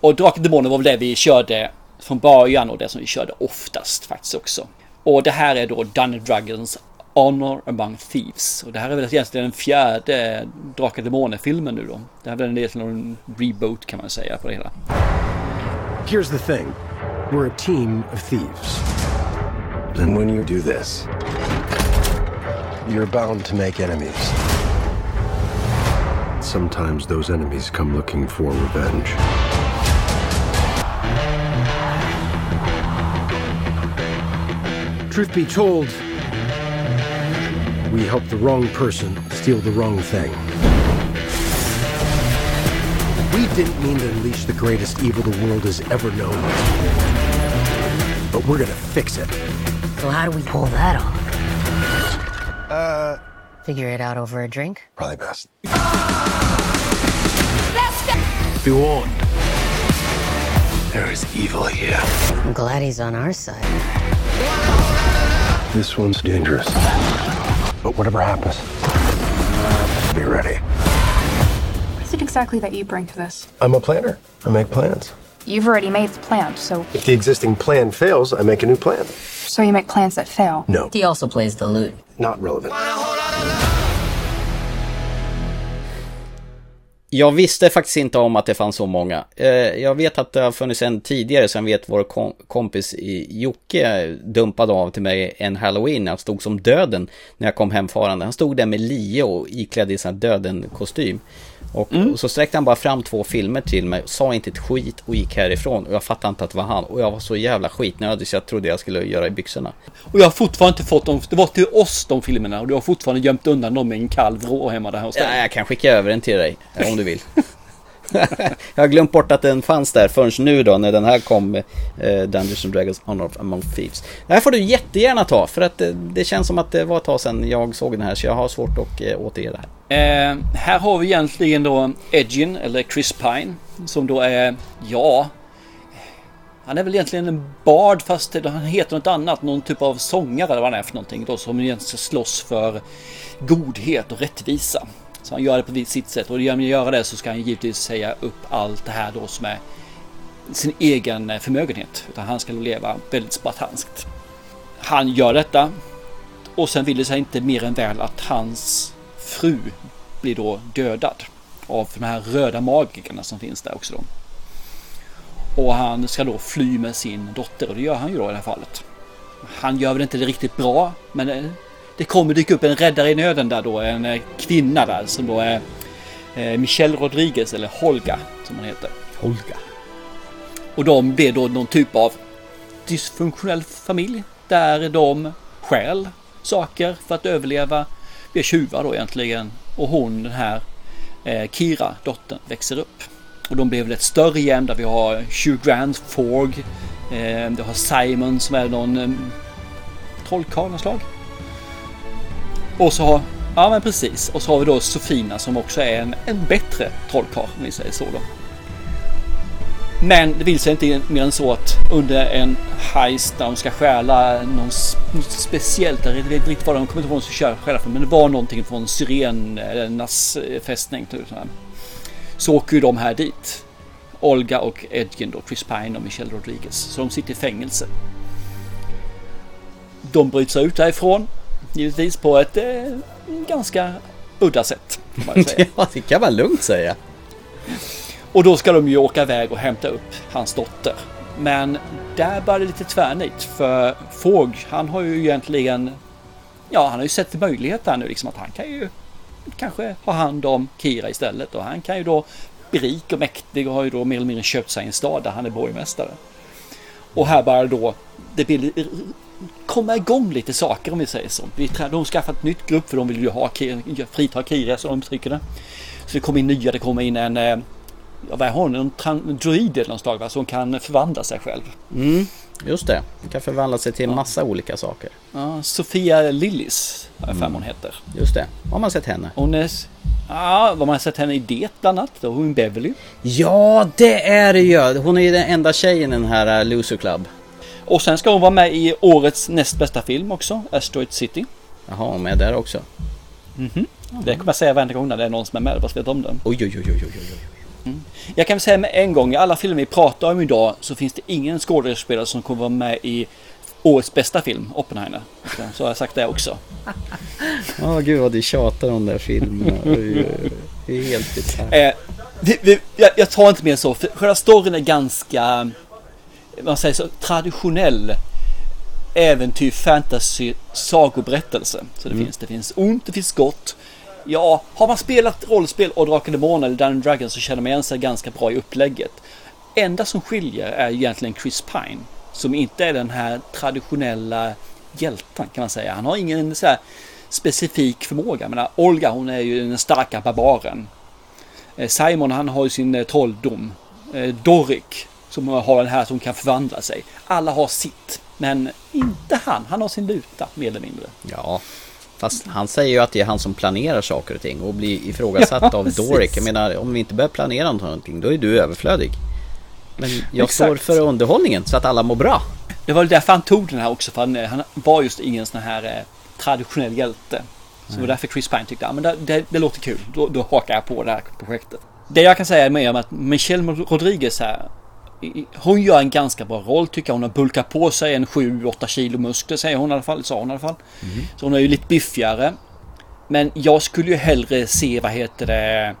Och Drakar och Demoner var väl det vi körde från början och det som vi körde oftast faktiskt också. Och det här är då Dungeon Dragons Honor Among Thieves. Och det här är väl egentligen den fjärde Drakar Demoner-filmen nu då. Det här är väl en del till en reboot kan man säga på det hela. Here's the thing we're a team of thieves. And when you do this, You're bound to make enemies. sometimes those enemies come looking for revenge. Truth be told, we helped the wrong person steal the wrong thing. We didn't mean to unleash the greatest evil the world has ever known. But we're gonna fix it. So how do we pull that off? Uh, figure it out over a drink. Probably best. Be warned. There is evil here. I'm glad he's on our side. This one's dangerous. But whatever happens, Be ready. What is it exactly that you bring to this? I'm a planner. I make plans. You've already made the plan, so If the existing plan fails, I make a new plan. so you make plans that fail. No, He also plays the lute. not relevant. Jag visste faktiskt inte om att det fanns så många. Eh, jag vet att det har funnits en tidigare, som vet vår kompis Jocke dumpade av till mig en halloween. Han stod som döden när jag kom hemfarande. Han stod där med lie och iklädd i sin döden-kostym. Och, och så sträckte han bara fram två filmer till mig, sa inte ett skit och gick härifrån. Och jag fattade inte att det var han. Och jag var så jävla skitnödig så jag trodde jag skulle göra i byxorna. Och jag har fortfarande inte fått dem. Det var till oss de filmerna och du har fortfarande gömt undan dem i en kall vrå hemma där hos dig. Ja, jag kan skicka över den till dig om du vill. jag har glömt bort att den fanns där förrän nu då när den här kom, eh, Dungeons and Dragons Honor of Among Thieves. Det här får du jättegärna ta för att eh, det känns som att det var ett tag sedan jag såg den här så jag har svårt att eh, återge det här. Eh, här har vi egentligen då Edgin, eller Chris Pine, som då är, ja... Han är väl egentligen en bard fast han heter något annat, någon typ av sångare eller vad han är för någonting då som egentligen slåss för godhet och rättvisa. Så han gör det på sitt sätt och genom att göra det så ska han givetvis säga upp allt det här då som är sin egen eh, förmögenhet. Utan han ska leva väldigt spartanskt. Han gör detta och sen vill det sig inte mer än väl att hans fru blir då dödad av de här röda magikerna som finns där också då. Och han ska då fly med sin dotter och det gör han ju då i det här fallet. Han gör väl inte det riktigt bra men eh, det kommer dyka upp en räddare i nöden där då, en eh, kvinna där som då är eh, Michelle Rodriguez eller Holga som hon heter. Holga. Och de blir då någon typ av dysfunktionell familj där de stjäl saker för att överleva. Blir tjuvar då egentligen. Och hon den här eh, Kira, dottern, växer upp. Och de blir väl ett större gäng där vi har Hugh Grant, Forg, eh, du har Simon som är någon eh, trollkarl av slag. Och så har, ja men precis, och så har vi då Sofina som också är en, en bättre trollkarl om vi säger så då. Men det vill sig inte mer än så att under en heist där de ska stjäla någon något speciellt, jag vet inte riktigt vad de kommer inte ihåg vad de ska stjäla från, men det var någonting från Syrenernas eh, eh, fästning. Typ, så åker ju de här dit. Olga och Edgin då, Chris Pine och Michelle Rodriguez. Så de sitter i fängelse. De bryter sig ut därifrån, givetvis på ett eh, ganska udda sätt. Ja, det kan man lugnt säga. Och då ska de ju åka iväg och hämta upp hans dotter. Men där börjar det lite tvärnit för Fåg, han har ju egentligen, ja han har ju sett möjlighet där nu liksom att han kan ju kanske ha hand om Kira istället och han kan ju då superrik och mäktig och har ju då mer eller mindre köpt sig en stad där han är borgmästare. Och här börjar då det blir komma igång lite saker om vi säger så. Vi de har skaffat ett nytt grupp för de vill ju ha frita Kira som de uttrycker det. Så det kommer in nya, det kommer in en eh, ja, vad är hon? En, druid eller något slag va? Som kan förvandla sig själv. Mm, just det. Hon kan förvandla sig till en massa olika saker. Ja, Sofia Lillis har jag för hon heter. Just det. Har man sett henne? Hon är... Ja, vad man har sett henne i det bland annat. Då hon Beverly. Ja, det är det ju. Hon är ju den enda tjejen i den här uh, Loser Club. Och sen ska hon vara med i årets näst bästa film också, Asteroid City. Jaha, hon är med där också. Mhm. Mm det kommer jag säga varenda gång när det är någon som är med, bara vet om den. Oj, oj, oj, oj, oj, oj. Mm. Jag kan säga med en gång, i alla filmer vi pratar om idag så finns det ingen skådespelare som kommer vara med i årets bästa film, Oppenheimer. Så har jag sagt det också. Ja, oh, gud vad du tjatar om de där filmerna. det är helt bisarrt. Eh, jag, jag tar inte mer så, för själva storyn är ganska, man säger så, traditionell äventyr, fantasy, sagoberättelse. Så det mm. finns, det finns ont, det finns gott. Ja, har man spelat rollspel och Drakar Demoner eller Dungeons Dragons så känner man igen sig ganska bra i upplägget. Enda som skiljer är egentligen Chris Pine. Som inte är den här traditionella hjälten kan man säga. Han har ingen så här specifik förmåga. Men Olga hon är ju den starka barbaren. Eh, Simon han har ju sin eh, trolldom. Eh, Doric som har den här som kan förvandla sig. Alla har sitt. Men inte han. Han har sin luta mer eller mindre. Ja, Fast han säger ju att det är han som planerar saker och ting och blir ifrågasatt ja, av Doric. Jag menar, om vi inte börjar planera någonting, då är du överflödig. Men jag Exakt. står för underhållningen så att alla mår bra. Det var därför han tog den här också, för han, han var just ingen sån här eh, traditionell hjälte. Så det var därför Chris Pine tyckte, ja men det, det, det låter kul, då, då hakar jag på det här projektet. Det jag kan säga är med om att Michelle Rodriguez här, hon gör en ganska bra roll tycker jag. Hon har bulkat på sig en 7-8 kilo muskler säger hon i alla fall. Sa hon i alla fall. Mm. Så hon är ju lite biffigare. Men jag skulle ju hellre se, vad heter det,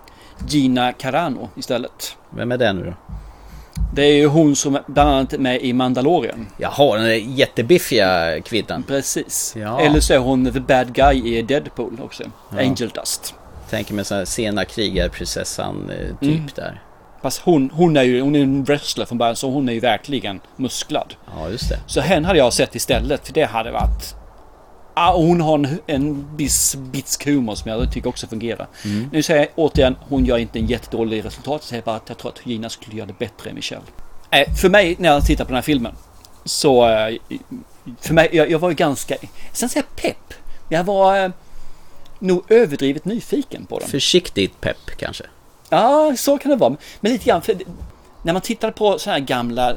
Gina Carano istället. Vem är det nu då? Det är ju hon som bland annat är med i Mandalorian. Jaha, den där jättebiffiga kvinnan. Precis. Ja. Eller så är hon the bad guy i Deadpool också. Ja. Angel Dust. Tänker mig sån här sena krigarprinsessan eh, typ mm. där. Fast hon, hon är ju hon är en wrestler från början så hon är ju verkligen musklad. Ja, just det. Så henne hade jag sett istället för det hade varit... Ah, hon har en, en viss bitsk humor som jag tycker också fungerar. Mm. Nu säger jag återigen, hon gör inte en jättedålig resultat. Jag säger bara att jag tror att Gina skulle göra det bättre än Michelle. Eh, för mig när jag tittar på den här filmen så... Eh, för mig, jag, jag var ju ganska... Sen säger jag pepp. Jag var eh, nog överdrivet nyfiken på den. Försiktigt pepp kanske? Ja, så kan det vara. Men lite grann, för när man tittar på så här gamla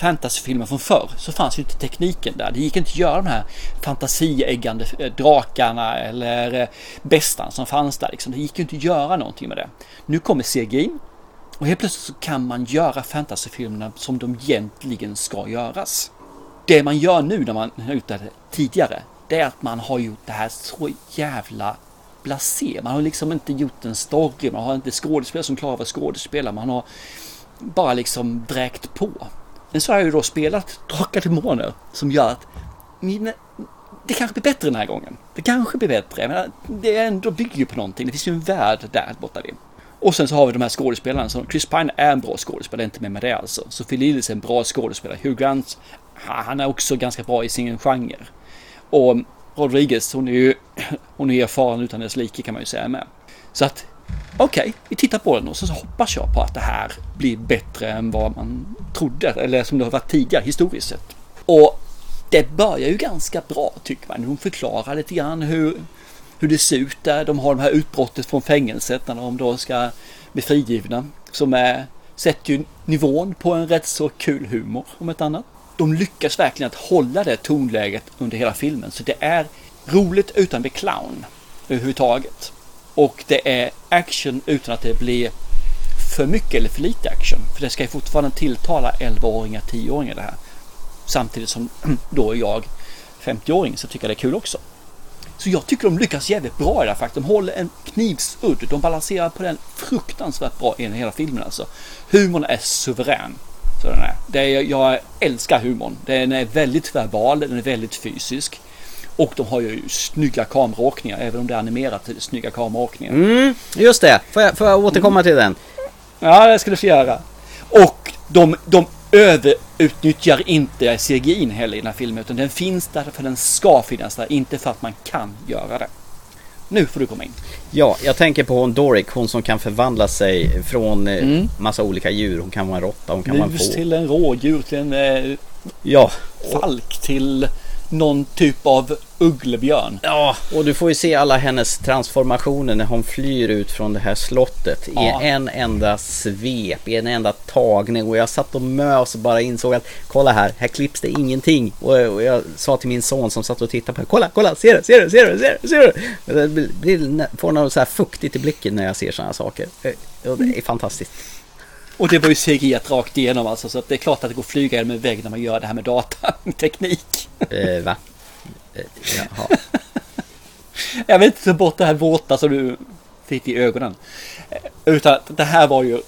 fantasyfilmer från förr så fanns ju inte tekniken där. Det gick inte att göra de här fantasieggande eh, drakarna eller eh, bästan som fanns där. Liksom. Det gick ju inte att göra någonting med det. Nu kommer CGI och helt plötsligt så kan man göra fantasyfilmerna som de egentligen ska göras. Det man gör nu när man har gjort det tidigare, det är att man har gjort det här så jävla blasé. Man har liksom inte gjort en story, man har inte skådespelare som klarar av att skådespela. Man har bara liksom dräkt på. Men så har jag ju då spelat Drakar Demoner som gör att min, det kanske blir bättre den här gången. Det kanske blir bättre. Menar, det är ändå bygger ju på någonting. Det finns ju en värld där borta vid. Och sen så har vi de här skådespelarna. Så Chris Pine är en bra skådespelare, inte med med det alltså. Sophie Lillis är en bra skådespelare. Hugh Grant, han är också ganska bra i sin genre. Och Rodriguez, hon är ju hon är erfaren utan dess like kan man ju säga med. Så att okej, okay, vi tittar på den och så hoppas jag på att det här blir bättre än vad man trodde eller som det har varit tidigare historiskt sett. Och det börjar ju ganska bra tycker man. Hon förklarar lite grann hur, hur det ser ut där. De har de här utbrottet från fängelset när de då ska bli frigivna. Som är, sätter ju nivån på en rätt så kul humor om ett annat de lyckas verkligen att hålla det tonläget under hela filmen. Så det är roligt utan att bli clown överhuvudtaget. Och det är action utan att det blir för mycket eller för lite action. För det ska ju fortfarande tilltala 11-åringar, 10-åringar det här. Samtidigt som då är jag 50-åring så tycker jag det är kul också. Så jag tycker de lyckas jävligt bra i det här faktiskt. De håller en knivsudd. De balanserar på den fruktansvärt bra i hela filmen alltså. Humorn är suverän. Så den är. Det är, jag älskar humorn. Den är väldigt verbal, den är väldigt fysisk. Och de har ju snygga kameraåkningar, även om det är animerat till snygga kameraåkningar. Mm, just det, får jag, får jag återkomma mm. till den? Ja, det skulle du göra. Och de, de överutnyttjar inte CGI heller i den här filmen. Utan den finns där för den ska finnas där. Inte för att man kan göra det. Nu får du komma in. Ja, jag tänker på hon Doric, hon som kan förvandla sig från mm. massa olika djur. Hon kan vara en råtta, hon kan Mus vara en få. till en rådjur, till en eh, ja. falk, till någon typ av ugglebjörn. Ja, och du får ju se alla hennes transformationer när hon flyr ut från det här slottet ja. i en enda svep, i en enda tagning. Och jag satt och mös och bara insåg att kolla här, här klipps det ingenting. Och jag sa till min son som satt och tittade på det, kolla, kolla, ser du, ser du, ser du, ser du, ser du? Det blir, får något så här fuktigt i blicken när jag ser sådana saker. Och det är fantastiskt. Och det var ju CGI rakt igenom alltså, så det är klart att det går att flyga genom en vägg när man gör det här med datateknik. Eh, va? Eh, jaha. Jag vill inte ta bort det här våta som du fick i ögonen. Eh, utan det här var ju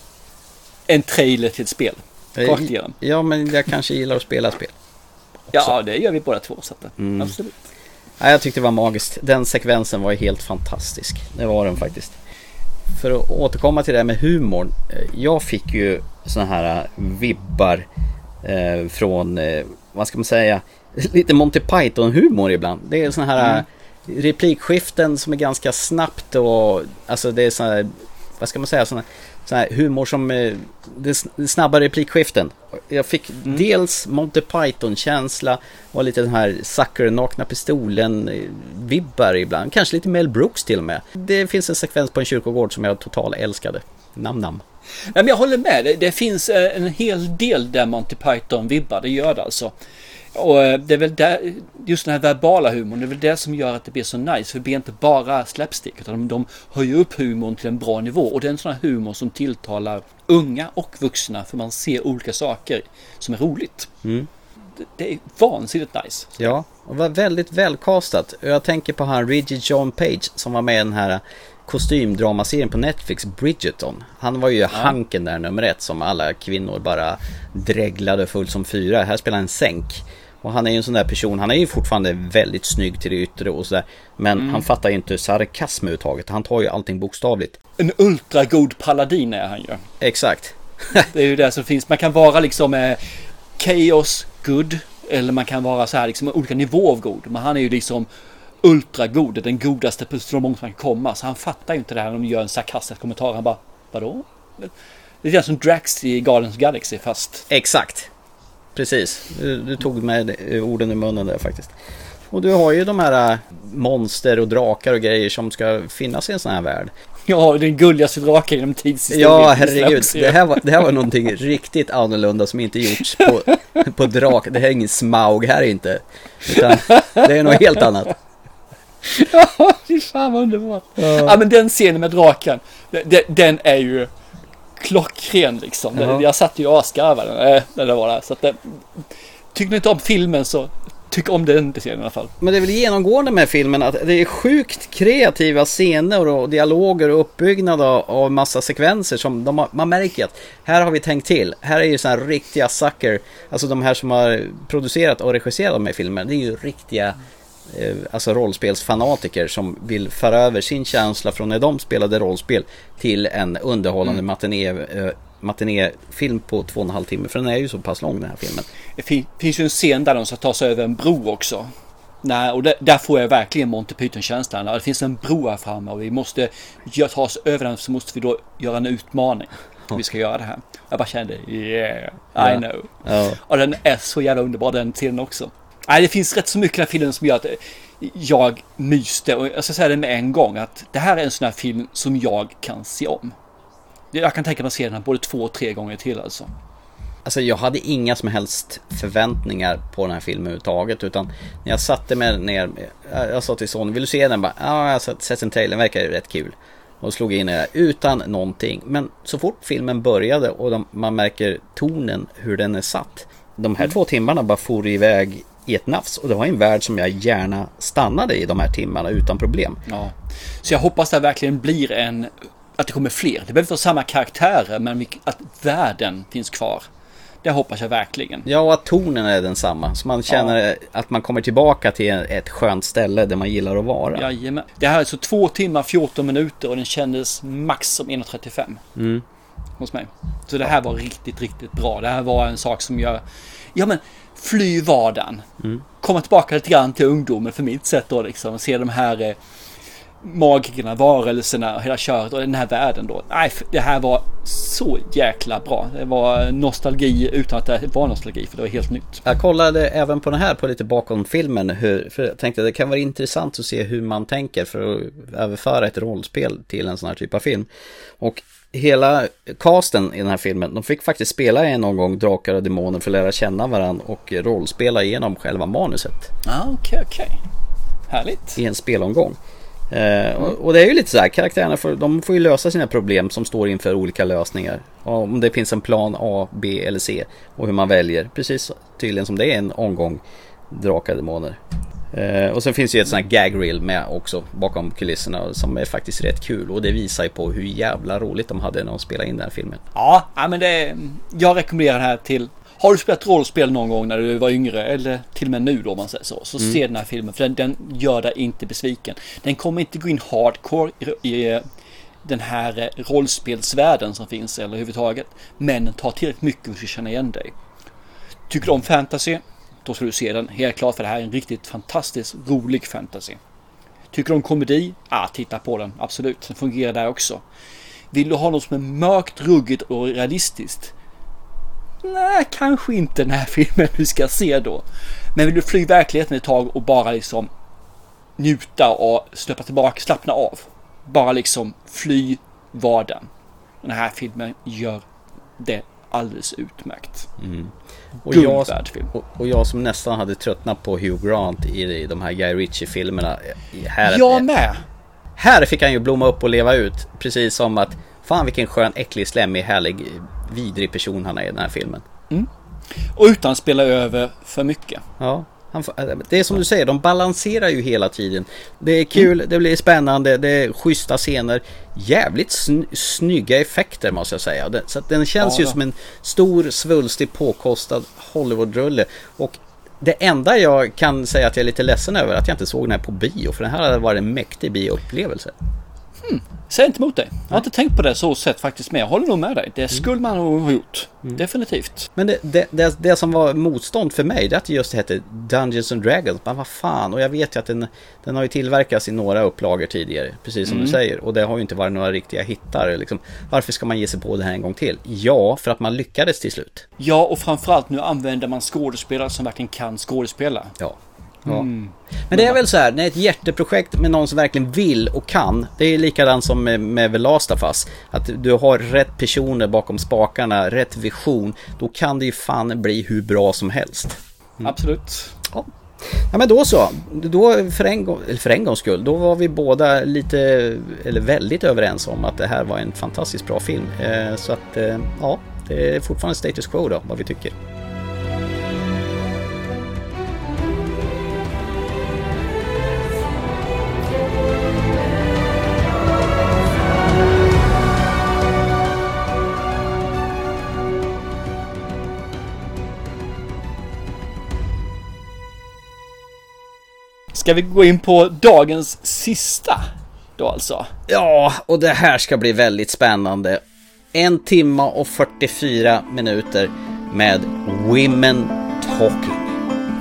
en trailer till ett spel. Rakt igenom. Ja, men jag kanske gillar att spela spel. Också. Ja, det gör vi båda två. Så att, mm. Absolut. Ja, jag tyckte det var magiskt. Den sekvensen var helt fantastisk. Det var den faktiskt för att återkomma till det här med humorn. Eh, jag fick ju såna här eh, vibbar eh, från, eh, vad ska man säga, lite Monty Python-humor ibland. Det är såna här mm. replikskiften som är ganska snabbt och alltså det är såna här, vad ska man säga, såna sån här humor som eh, det snabba replikskiften. Jag fick mm. dels Monty Python-känsla och lite den här Sucker, nakna pistolen-vibbar ibland. Kanske lite Mel Brooks till och med. Det finns en sekvens på en kyrkogård som jag totalt älskade. Nam nam. Men jag håller med. Det, det finns eh, en hel del där Monty Python-vibbar. Det gör det alltså. Och eh, det är väl där, just den här verbala humorn, det är väl det som gör att det blir så nice. För det blir inte bara slapstick, utan de, de höjer upp humorn till en bra nivå. Och det är en sån här humor som tilltalar unga och vuxna, för man ser olika saker som är roligt. Mm. Det, det, är vansinnigt nice. Ja, och var väldigt välkastat. Jag tänker på han Rigid John Page som var med i den här kostymdramaserien på Netflix, Bridgerton. Han var ju ja. Hanken där nummer ett som alla kvinnor bara dreglade fullt som fyra. Här spelar han en sänk. Och han är ju en sån där person, han är ju fortfarande väldigt snygg till det yttre och sådär. Men mm. han fattar ju inte sarkasm överhuvudtaget. Han tar ju allting bokstavligt. En ultragod paladin är han ju. Exakt. det är ju det som finns. Man kan vara liksom eh, chaos good. Eller man kan vara så här liksom olika nivåer av god. Men han är ju liksom ultragod. Den godaste så långt man kan komma. Så han fattar ju inte det här när de gör en sarkastisk kommentar. Han bara, vadå? Det är som Drax i Guardians Galaxy fast... Exakt. Precis, du, du tog med orden i munnen där faktiskt. Och du har ju de här äh, monster och drakar och grejer som ska finnas i en sån här värld. Ja, den gulligaste draken genom tidshistorien. Ja, herregud. Det här, var, det här var någonting riktigt annorlunda som inte gjorts på, på drak. Det här är ingen smaug här inte. Utan det är något helt annat. Ja, fy fan vad underbart. Ja. ja, men den scenen med draken, den, den är ju klockren liksom. Ja. Jag satt ju och asgarvade äh, när det var där. Så att det, tycker ni inte om filmen så tyck om den scenen i alla fall. Men det är väl genomgående med filmen att det är sjukt kreativa scener och dialoger och uppbyggnad av massa sekvenser som de har, man märker att här har vi tänkt till. Här är ju sådana här riktiga sucker, alltså de här som har producerat och regisserat de här filmerna, det är ju riktiga Eh, alltså rollspelsfanatiker som vill föra över sin känsla från när de spelade rollspel till en underhållande mm. matiné, eh, matinéfilm på två och en halv timme. För den är ju så pass lång den här filmen. Det finns ju en scen där de ska ta sig över en bro också. Nej, och det, där får jag verkligen Monty Python-känslan. Det finns en bro här framme och vi måste ta oss över den så måste vi då göra en utmaning. Vi ska göra det här. Jag bara kände yeah, I ja. know. Ja. Och den är så jävla underbar den scenen också. Nej, det finns rätt så mycket i den här filmen som gör att jag myste. Och jag ska säga det med en gång att det här är en sån här film som jag kan se om. Jag kan tänka mig att se den här både två och tre gånger till alltså. Alltså jag hade inga som helst förväntningar på den här filmen överhuvudtaget utan när jag satte mig ner, jag sa till sonen, vill du se den? Bara, ja, jag har sett en trailer, verkar rätt kul. Och slog in det utan någonting. Men så fort filmen började och de, man märker tonen, hur den är satt. De här mm. två timmarna bara for iväg i ett nafs. Och det var en värld som jag gärna stannade i de här timmarna utan problem. Ja. Så jag hoppas det verkligen blir en, att det kommer fler. Det behöver inte vara samma karaktärer, men att världen finns kvar. Det hoppas jag verkligen. Ja, och att tonen är densamma. Så man känner ja. att man kommer tillbaka till ett skönt ställe där man gillar att vara. Jajamän. Det här är alltså två timmar 14 minuter och den kändes max som 1.35. Mm. hos mig. Så det här var riktigt, riktigt bra. Det här var en sak som gör, ja men, fly vardagen. Mm. Komma tillbaka lite grann till ungdomen för mitt sätt då liksom. Se de här eh, magikerna, varelserna och hela köret och den här världen då. Nej, det här var så jäkla bra. Det var nostalgi utan att det var nostalgi för det var helt nytt. Jag kollade även på den här på lite bakom filmen. Hur, för jag tänkte att det kan vara intressant att se hur man tänker för att överföra ett rollspel till en sån här typ av film. Och hela casten i den här filmen, de fick faktiskt spela en någon gång Drakar och Demoner för att lära känna varandra och rollspela igenom själva manuset ah, okej, okej. Härligt. i en spelomgång. Eh, och, och det är ju lite så här, karaktärerna får, de får ju lösa sina problem som står inför olika lösningar. Om det finns en plan A, B eller C och hur man väljer. Precis tydligen som det är en omgång Drakar och Demoner. Eh, och sen finns ju ett sånt här gag reel med också bakom kulisserna som är faktiskt rätt kul och det visar ju på hur jävla roligt de hade när de spelade in den här filmen. Ja, men det, jag rekommenderar den här till har du spelat rollspel någon gång när du var yngre eller till och med nu då om man säger så. Så Mm. se den här filmen för den, den gör dig inte besviken. Den kommer inte gå in hardcore i, i den här eh, rollspelsvärlden som finns eller överhuvudtaget. Men den tar tillräckligt mycket för att känna igen dig. Tycker du om fantasy? Då ska du se den helt klart för det här är en riktigt fantastiskt rolig fantasy. Tycker du om komedi? Ja, titta på den. Absolut, den fungerar där också. Vill du ha något som är mörkt, ruggigt och realistiskt? Nej, kanske inte den här filmen du ska se då. Men vill du fly verkligheten ett tag och bara liksom njuta och släppa tillbaka, slappna av. Bara liksom fly vardagen. Den här filmen gör det alldeles utmärkt. Mm. Och jag, och, och jag som nästan hade tröttnat på Hugh Grant i, de här Guy Ritchie-filmerna. i- Här, Jag med! Här fick han ju blomma upp och leva ut. Precis som att fan vilken skön, äcklig, slemmig, härlig, vidrig person han är i den här filmen. Och utan att spela över för mycket. Ja, han, äh, det är som du säger, de balanserar ju hela tiden. Det är kul, det blir spännande, det är schyssta scener. Jävligt sn snygga effekter måste jag säga. Så att den känns Ja, ju som en stor, svulstig, påkostad Hollywood-rulle. Och det enda jag kan säga att jag är lite ledsen över är att jag inte såg den här på bio. För den här hade varit en mäktig bioupplevelse. Säg inte emot dig. Jag har inte tänkt på det så sätt faktiskt med. Jag håller nog med dig. Mm. Det skulle man nog ha gjort. Definitivt. Men det, det, det, det som var motstånd för mig det är att det just hette Dungeons and Dragons. Men vad fan, och jag vet ju att den, den har ju tillverkats i några upplagor tidigare. Precis som Mm. du säger. Och det har ju inte varit några riktiga hittar. Liksom. Varför ska man ge sig på det här en gång till? Ja, för att man lyckades till slut. Ja, och framförallt nu använder man skådespelare som verkligen kan skådespela. Ja. Ja. Mm. Men det är väl så här, när ett hjärteprojekt med någon som verkligen vill och kan. Det är likadant som med, med The Last of Us. Att du har rätt personer bakom spakarna, rätt vision. Då kan det ju fan bli hur bra som helst. Absolut. Ja. Ja men då så. Då för en, gång, eller för en gångs skull, då var vi båda lite, eller väldigt överens om att det här var en fantastiskt bra film. Eh, så att, eh, ja, det är fortfarande status quo då, vad vi tycker. Ska vi gå in på dagens sista då alltså? Ja, och det här ska bli väldigt spännande. En timma och 44 minuter med Women Talking.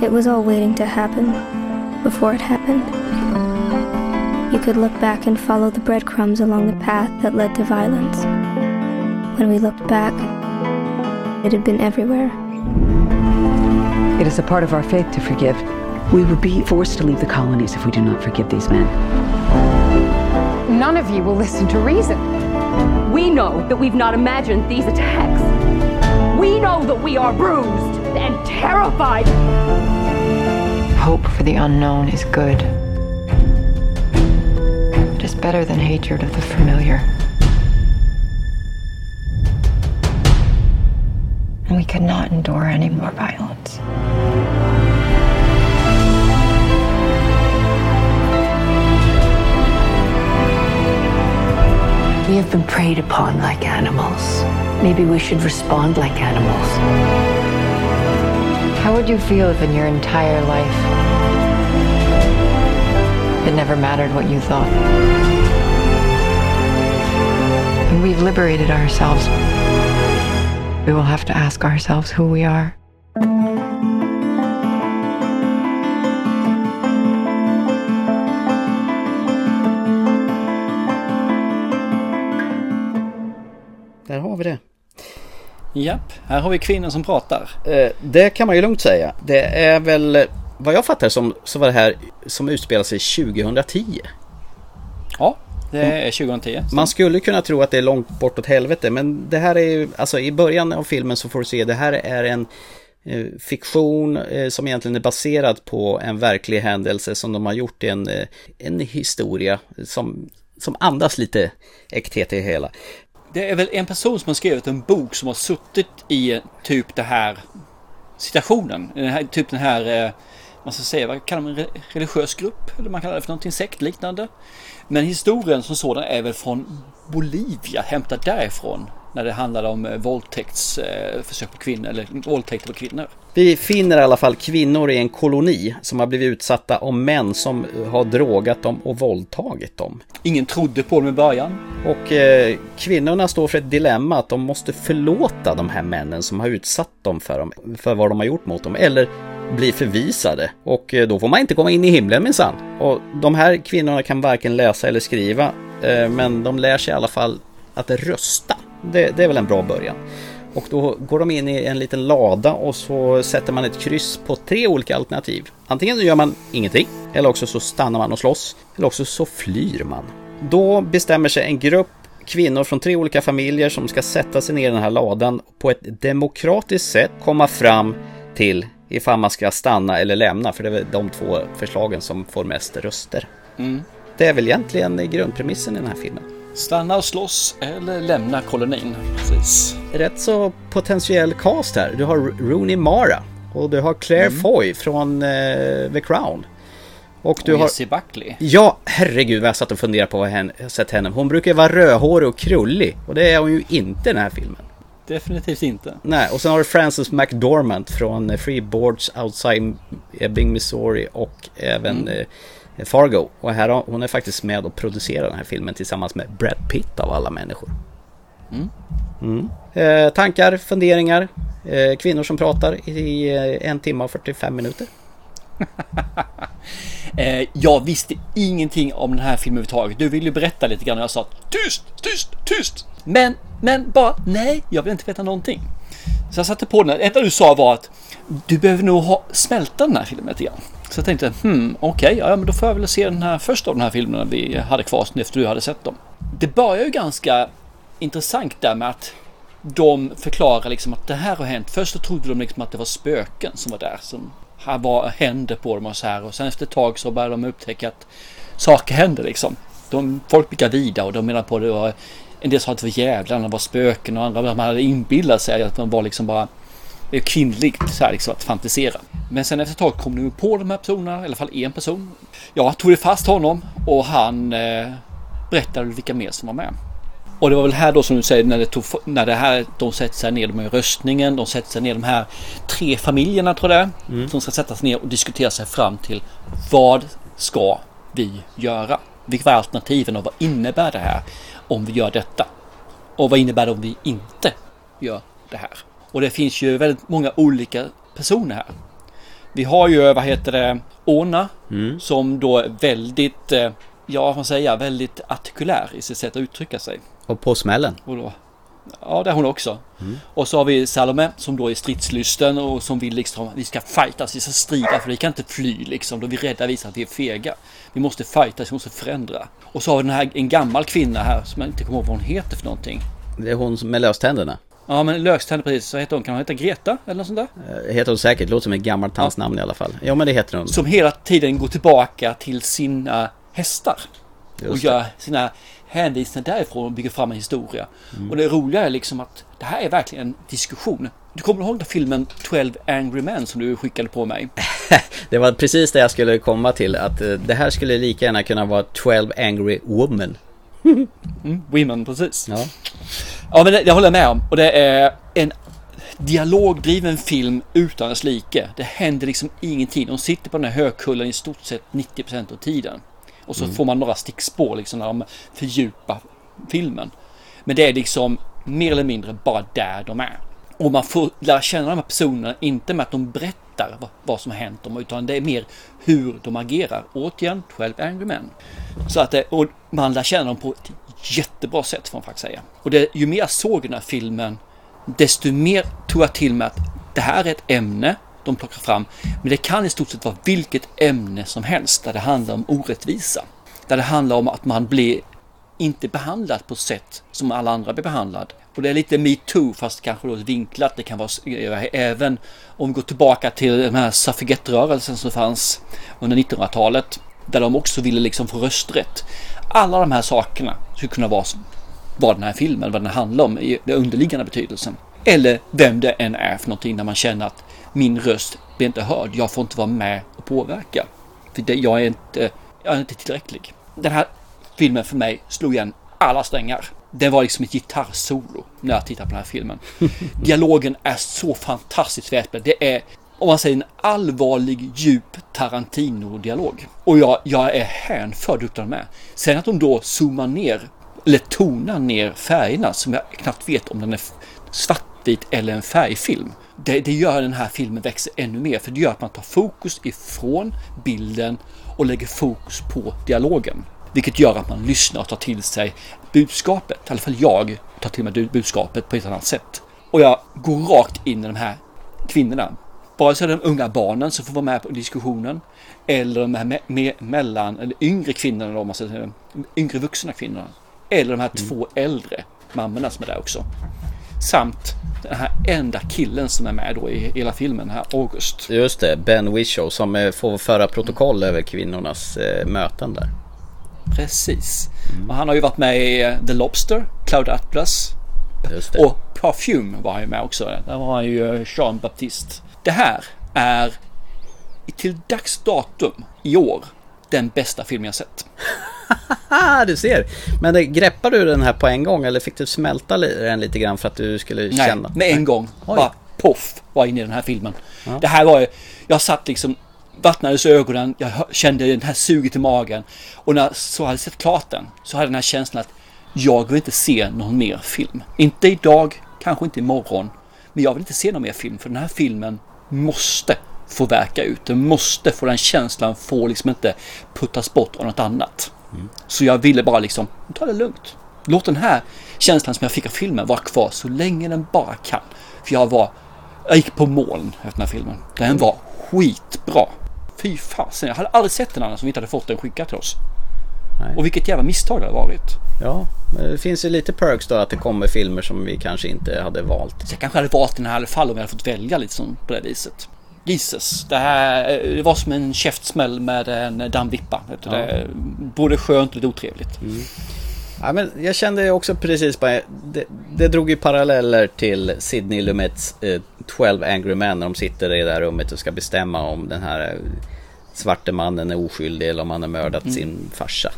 It was all waiting to happen before it happened. You could look back and follow the breadcrumbs along the path that led to violence. When we looked back, it had been everywhere. It is a part of our faith to forgive. We will be forced to leave the colonies if we do not forgive these men. None of you will listen to reason. We know that we've not imagined these attacks. We know that we are bruised and terrified. Hope for the unknown is good. It is better than hatred of the familiar. And we could not endure any more violence. We have been preyed upon like animals. Maybe we should respond like animals. How would you feel if in your entire life it never mattered what you thought? When we've liberated ourselves, we will have to ask ourselves who we are. Japp, här har vi kvinnor som pratar. Eh, Det kan man ju lugnt säga. Det är väl, vad jag fattar som, så var det här som utspelar sig 2010. Ja, det är 2010. Man skulle kunna tro att det är långt bortåt helvete, men det här är ju, alltså i början av filmen så får du se, det här är en eh, fiktion eh, som egentligen är baserad på en verklig händelse som de har gjort i en, eh, en historia som, som andas lite äkthet i hela. Det är väl en person som har skrivit en bok som har suttit i eh, typ det här situationen. Den här, typ den här, eh, man ska säga, vad kallar man religiös grupp? Eller man kallar det för någonting sektliknande. Men historien som sådan är väl från Bolivia, hämtad därifrån. När det handlade om eh, våldtäktsförsök på kvinnor, eller våldtäkter på kvinnor. Vi finner i alla fall kvinnor i en koloni som har blivit utsatta av män som har drogat dem och våldtagit dem. Ingen trodde på dem i början. Och eh, kvinnorna står för ett dilemma att de måste förlåta de här männen som har utsatt dem för, dem, för vad de har gjort mot dem. Eller bli förvisade. Och eh, då får man inte komma in i himlen minsann. Och de här kvinnorna kan varken läsa eller skriva. Eh, men de lär sig i alla fall att rösta. Det, det är väl en bra början. Och då går de in i en liten lada och så sätter man ett kryss på tre olika alternativ. Antingen gör man ingenting, eller också så stannar man och slåss, eller också så flyr man. Då bestämmer sig en grupp kvinnor från tre olika familjer som ska sätta sig ner i den här ladan och på ett demokratiskt sätt komma fram till ifall man ska stanna eller lämna, för det är de två förslagen som får mest röster. Mm. Det är väl egentligen grundpremissen i den här filmen. Stanna och slåss eller lämna kolonin. Precis. Rätt så potentiell cast här. Du har Rooney Mara och du har Claire Mm. Foy från eh, The Crown. Och du Och har... Jessie Buckley. Ja, herregud vad jag satt och funderade på vad jag sett henne. Hon brukar ju vara rödhårig och krullig och det är hon ju inte i den här filmen. Definitivt inte. Nej, och sen har du Frances McDormand från eh, Freeboards Outside Ebbing, Missouri och även Mm. Fargo. Och här har, hon är faktiskt med och producerar den här filmen tillsammans med Brad Pitt av alla människor. Mm. Mm. Eh, tankar, funderingar, eh, kvinnor som pratar i eh, en timme och 45 minuter. Eh, jag visste ingenting om den här filmen överhuvudtaget. Du ville ju berätta lite grann och jag sa tyst, tyst, tyst. Men, men bara nej, jag vill inte veta någonting. Så jag satte på den. Det enda du sa var att du behöver nog ha smälta den här filmen lite grann. Så jag tänkte, hmm, okej, ja men då får jag väl se den här första av de här filmerna vi hade kvar sen efter du hade sett dem. Det börjar ju ganska intressant där med att de förklarar liksom att det här har hänt. Först så trodde de liksom att det var spöken som var där. Som här var händer på dem och så här. Och sen efter ett tag så började de upptäcka att saker händer liksom. De, folk blir gravida och de menar på det var en del sa att det var jävlar, andra var spöken och andra de hade inbillat sig att de var liksom bara det är kvinnligt så här liksom att fantisera. Men sen efter ett tag kom de på de här personerna, i alla fall en person. Jag tog det fast honom och han eh, berättade vilka mer som var med. Och det var väl här då som du säger när det, tog, när det här, de sätter sig ner, de ju röstningen, de sätter sig ner de här tre familjerna tror jag det är, Som ska sätta sig ner och diskutera sig fram till vad ska vi göra? Vilka är alternativen och vad innebär det här om vi gör detta? Och vad innebär det om vi inte gör det här? Och det finns ju väldigt många olika personer här. Vi har ju, vad heter det, Ona som då är väldigt, eh, ja vad man säga, väldigt artikulär i sitt sätt att uttrycka sig. Och på smällen. Och då, ja, det är hon också. Och så har vi Salome som då är stridslysten och som vill liksom vi ska fightas, vi ska strida för vi kan inte fly liksom. Då är vi rädda visar att vi är fega. Vi måste fightas, vi måste förändra. Och så har vi den här, en gammal kvinna här som jag inte kommer ihåg vad hon heter för någonting. Det är hon som- med löständerna. Ja men lökständer precis, så heter hon, kan hon heta Greta eller något sånt där? Eh, Heter hon säkert, låter som ett gammalt dansnamn i alla fall. Ja men det heter hon. Som hela tiden går tillbaka till sina hästar. och Just det. gör sina hänvisningar därifrån och bygger fram en historia. Mm. Och det roliga är liksom att det här är verkligen en diskussion. Du kommer ihåg den filmen 12 Angry Men som du skickade på mig? Det var precis det jag skulle komma till. Att eh, det här skulle lika gärna kunna vara 12 Angry Women. Mm, women, precis. Ja. Ja, men det, det håller jag med om. Och det är en dialogdriven film utan dess like. Det händer liksom ingenting. De sitter på den här högkullen i stort sett 90% av tiden. Och så Mm. får man några stickspår liksom när de fördjupar filmen. Men det är liksom mer eller mindre bara där de är. Och man får lära känna de här personerna, inte med att de berättar vad, vad som har hänt dem, utan det är mer hur de agerar. Återigen, 12 Angry Men. Så att det, och man lär känna dem på ett jättebra sätt får man faktiskt säga. Och det, ju mer jag såg den här filmen, desto mer tog jag till mig att det här är ett ämne de plockar fram. Men det kan i stort sett vara vilket ämne som helst där det handlar om orättvisa. Där det handlar om att man blir inte behandlad på sätt som alla andra blir behandlad. Och det är lite metoo fast kanske då vinklat. Det kan vara även om vi går tillbaka till den här suffragettrörelsen som fanns under 1900-talet. Där de också ville liksom få rösträtt. Alla de här sakerna skulle kunna vara vad den här filmen, vad den handlar om i den underliggande betydelsen. Eller vem det än är för någonting när man känner att min röst blir inte hörd. Jag får inte vara med och påverka. För det, jag, är inte, jag är inte tillräcklig. Den här filmen för mig slog igen alla strängar. Det var liksom ett gitarrsolo när jag tittade på den här filmen. Dialogen är så fantastiskt välspelad. Det är, om man säger en allvarlig, djup Tarantino-dialog. Och jag, jag är hänförd utav med. Sen att de då zoomar ner, eller tonar ner färgerna som jag knappt vet om den är svartvit eller en färgfilm. Det, det gör den här filmen växer ännu mer för det gör att man tar fokus ifrån bilden och lägger fokus på dialogen. Vilket gör att man lyssnar och tar till sig budskapet. I alla fall jag tar till mig budskapet på ett annat sätt. Och jag går rakt in i de här kvinnorna. Är det de unga barnen som får vara med på diskussionen. Eller de här me me mellan, eller yngre kvinnorna, om man säger, yngre vuxna kvinnorna. Eller de här mm. två äldre mammorna som är där också. Samt den här enda killen som är med då i hela filmen, här August. Just det, Ben Whishaw som får föra protokoll över kvinnornas eh, möten där. Precis. Mm. Och han har ju varit med i eh, The Lobster, Cloud Atlas. Och Parfume var han ju med också. Där var han ju eh, Jean Baptiste. Det här är till dags datum i år den bästa film jag sett. du ser. Men det, greppade du den här på en gång eller fick du smälta den lite grann för att du skulle Nej, känna? med en gång. Oj. Bara poff var inne i den här filmen. Ja. Det här var ju, jag satt liksom vattnades ögonen, jag kände den här suget i magen. Och när jag så hade sett klart den så hade den här känslan att jag vill inte se någon mer film. Inte idag, kanske inte imorgon. Men jag vill inte se någon mer film för den här filmen måste få verka ut. Den måste få den känslan, få liksom inte puttas bort av något annat. Mm. Så jag ville bara liksom, ta det lugnt. Låt den här känslan som jag fick av filmen vara kvar så länge den bara kan. För jag var, jag gick på moln efter den här filmen. Den var skitbra. Fy fasen, jag hade aldrig sett den annan som vi inte hade fått den skickad till oss. Nej. Och vilket jävla misstag det har varit. Ja, men det finns ju lite perks då att det kommer filmer som vi kanske inte hade valt. Så jag kanske hade valt den här i alla fall om jag hade fått välja lite som på det viset. Jesus, det här det var som en käftsmäll med en dammvippa. Ja. Det, både skönt och lite otrevligt. Mm. Ja, men jag kände också precis bara, det, det drog ju paralleller till Sidney Lumets eh, 12 Angry Men när de sitter i det där rummet och ska bestämma om den här eh, svarte mannen är oskyldig eller om han har mördat mm. sin farsa.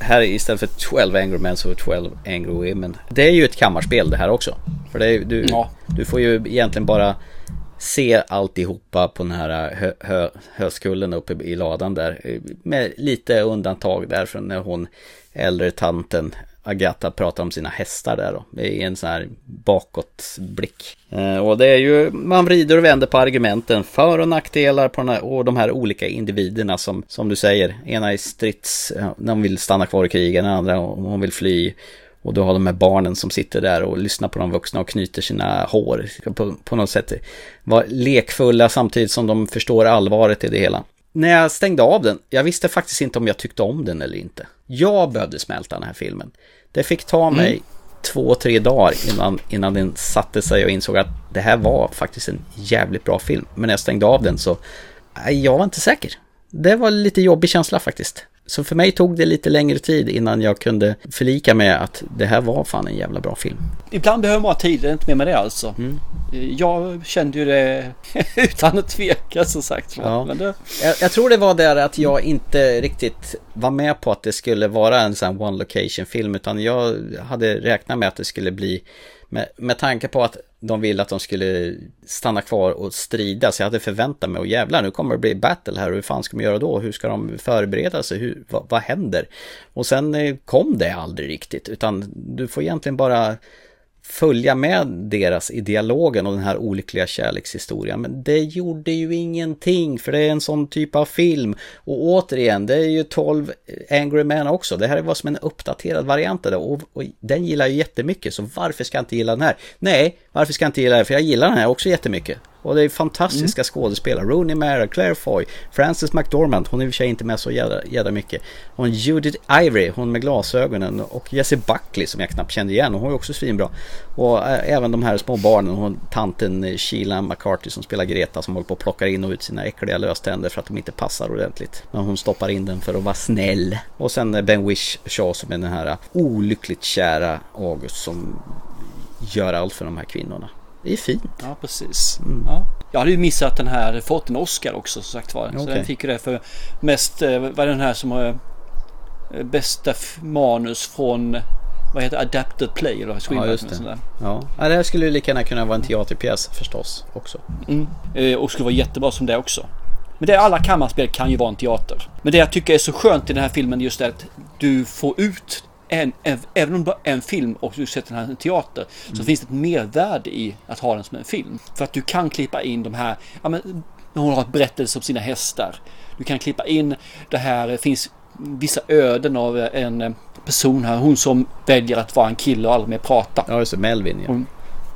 Här istället för 12 Angry Men så är 12 Angry Women. Det är ju ett kammarspel det här också. För är, du, ja. du får ju egentligen bara se alltihopa på den här hö, hö, höskullen uppe i ladan där. Med lite undantag där från när hon äldre tanten Agatha pratar om sina hästar där då. I en sån här bakåtblick. Eh, och det är ju, man vrider och vänder på argumenten för och nackdelar på den här, och de här olika individerna som, som du säger, ena är strids, eh, de vill stanna kvar i krigen, den andra hon vill fly. Och du har de här barnen som sitter där och lyssnar på de vuxna och knyter sina hår på, på något sätt. Var lekfulla samtidigt som de förstår allvaret i det hela. När jag stängde av den, jag visste faktiskt inte om jag tyckte om den eller inte. Jag behövde smälta den här filmen. Det fick ta mig mm. två, tre dagar innan, innan den satte sig och insåg att det här var faktiskt en jävligt bra film. Men när jag stängde av den så, jag var inte säker. Det var lite jobbig känsla faktiskt. Så för mig tog det lite längre tid innan jag kunde förlika med att det här var fan en jävla bra film. Ibland behöver man ha tid, det är inte mer med det alltså. Mm. Jag kände ju det utan att tveka som sagt. Ja. Men det, Jag, jag tror det var där att jag inte riktigt var med på att det skulle vara en sån här one location film utan jag hade räknat med att det skulle bli med, med tanke på att de ville att de skulle stanna kvar och strida så jag hade förväntat mig och jävlar nu kommer det bli battle här och hur fan ska de göra då? Hur ska de förbereda sig? Hur, vad, vad händer? Och sen eh, kom det aldrig riktigt utan du får egentligen bara följa med deras i dialogen och den här olyckliga kärlekshistorien. Men det gjorde ju ingenting för det är en sån typ av film. Och återigen, det är ju 12 Angry Men också. Det här var som en uppdaterad variant av det och, och den gillar jag jättemycket. Så varför ska jag inte gilla den här? Nej, varför ska jag inte gilla den? För jag gillar den här också jättemycket. Och det är fantastiska skådespelare. Rooney Mara, Claire Foy, Frances McDormand, hon är i och för sig inte med så jävla mycket. Och Judith Ivory, hon med glasögonen. Och Jessie Buckley som jag knappt kände igen, hon är också svinbra. Och äh, även de här små barnen, hon, tanten eh, Sheila McCarthy som spelar Greta som håller på att plocka in och ut sina äckliga löständer för att de inte passar ordentligt. Men hon stoppar in den för att vara snäll. Och sen eh, Ben Whishaw som är den här olyckligt kära August som gör allt för de här kvinnorna. Det är fint. Ja, precis. Ja. Jag hade ju missat den här, fått en Oscar också som sagt var. Så Okej. den fick ju det för mest, eh, vad är den här som har eh, bästa manus från, vad heter Adapted Play eller Ja, screenwriting just det. Ja. ja, det här skulle ju lika gärna kunna vara en teaterpjäs förstås också. Mm. Eh, Och skulle vara jättebra som det också. Men det alla kammarspel kan ju vara en teater. Men det jag tycker är så skönt i den här filmen just är att du får ut en, en, även om det bara är en film och du sätter den här i en teater så Mm. finns det ett mervärde i att ha den som en film. För att du kan klippa in de här, ja men hon har ett berättelse om sina hästar. Du kan klippa in det här, det finns vissa öden av en person här, hon som väljer att vara en kille och aldrig mer prata. Ja, just det, Melvin ja. Hon,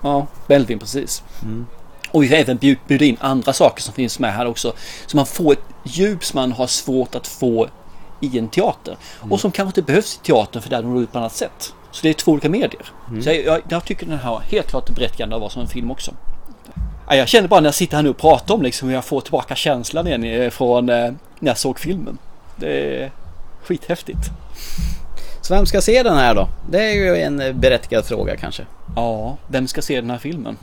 ja, Melvin precis. Mm. Och vi även bjud- bjudit in andra saker som finns med här också. Så man får ett djup som man har svårt att få i en teater. Och som kanske inte behövs i teatern för där de når ut på annat sätt. Så det är två olika medier. Mm. Så jag, jag, jag tycker den här helt klart berättigande att vara som en film också. Ja, Jag känner bara när jag sitter här nu och pratar om liksom hur jag får tillbaka känslan igen eh, från eh, när jag såg filmen. Det är skithäftigt. Så vem ska se den här då? Det är ju en berättigad fråga kanske. Ja, vem ska se den här filmen?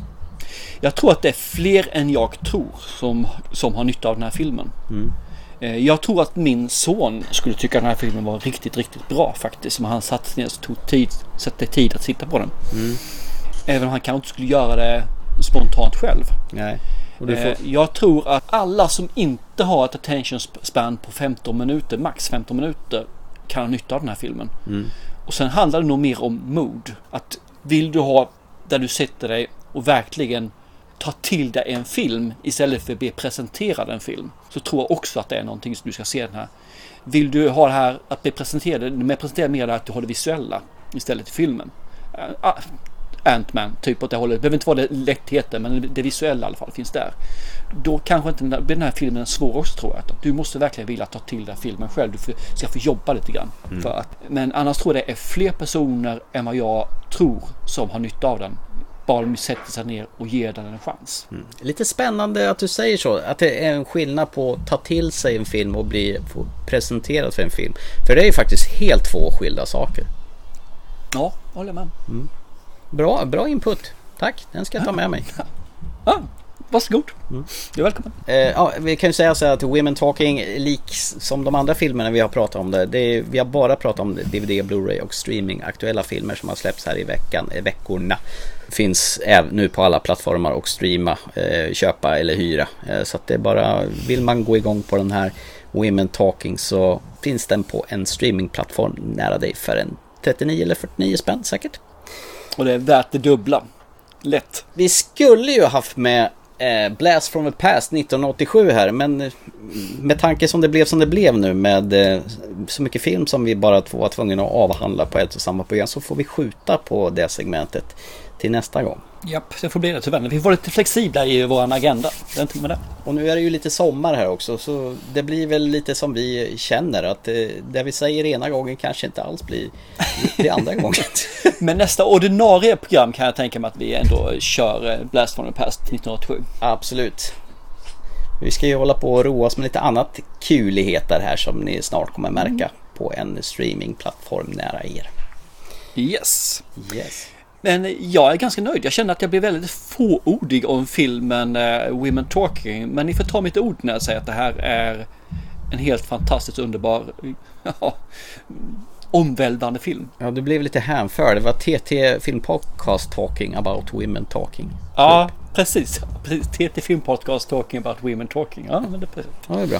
Jag tror att det är fler än jag tror som, som har nytta av den här filmen. Mm. Eh, Jag tror att min son skulle tycka den här filmen var riktigt, riktigt bra faktiskt. Om han satt ner och tog tid, satte tid att titta på den. Mm. Även om han kanske inte skulle göra det spontant själv. Nej. Du får... Eh, Jag tror att alla som inte har ett attention span på 15 minuter, max 15 minuter, kan ha nytta av den här filmen. Mm. Och sen handlar det nog mer om mood. Att vill du ha där du sätter dig och verkligen ta till dig en film istället för att bli presenterad en film. Så tror jag också att det är någonting som du ska se den här. Vill du ha det här att bli presenterad, med presenterad mer att du har det visuella istället i filmen. Uh, Ant-Man, typ åt det hållet. Det behöver inte vara det lättheten, men det visuella i alla fall finns där. Då kanske inte den här, blir den här filmen svår också tror jag. Du måste verkligen vilja ta till dig filmen själv. Du ska få jobba lite grann. Mm. För att, men annars tror jag det är fler personer än vad jag tror som har nytta av den. De sätter sig ner och ger den en chans. Lite spännande att du säger så. Att det är en skillnad på att ta till sig en film och bli presenterad för en film. För det är ju faktiskt helt två skilda saker. Ja, håller med. Bra, bra input. Tack, den ska jag ta med mig. Ja, varsågod. Du är välkommen. Eh, ja, vi kan ju säga så här att Women Talking, liks som de andra filmerna vi har pratat om det, det är, vi har bara pratat om DVD, Blu-ray och streaming, aktuella filmer som har släppts här i veckan, veckorna. Finns nu på alla plattformar och streama, eh, köpa eller hyra. Eh, så att det är bara, vill man gå igång på den här Women Talking så finns den på en streamingplattform nära dig för en 39 eller 49 spänn säkert. Och det är värt det dubbla. Lätt. Vi skulle ju haft med eh, Blast from the Past 1987 här men eh, med tanke som det blev som det blev nu med så mycket film som vi bara två var tvungna att avhandla på ett och samma program så får vi skjuta på det segmentet till nästa gång. Japp, det får bli det tyvärr. Vi får vara lite flexibla i vår agenda. Det är inte med det. Och nu är det ju lite sommar här också så det blir väl lite som vi känner att eh, det vi säger ena gången kanske inte alls blir det andra gången. Men nästa ordinarie program kan jag tänka mig att vi ändå kör eh, Blast from the Past 1987. Absolut. Vi ska ju hålla på och roa oss med lite annat kuligheter här som ni snart kommer märka på en streamingplattform nära er. Yes. Yes. Men jag är ganska nöjd. Jag känner att jag blir väldigt fåordig om filmen eh, Women Talking. Men ni får ta mitt ord när jag säger att det här är en helt fantastiskt underbar, ja, omvälvande film. Ja, du blev lite hänförd. Det var TT Filmpodcast Talking about Women Talking. Ja, precis. precis. TT Filmpodcast Talking about Women Talking. Ja, men det är precis. Ja, det är bra.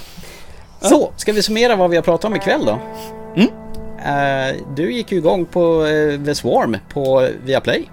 Så, ska vi summera vad vi har pratat om ikväll då? Mm. Uh, du gick ju igång på uh, The Swarm på Viaplay.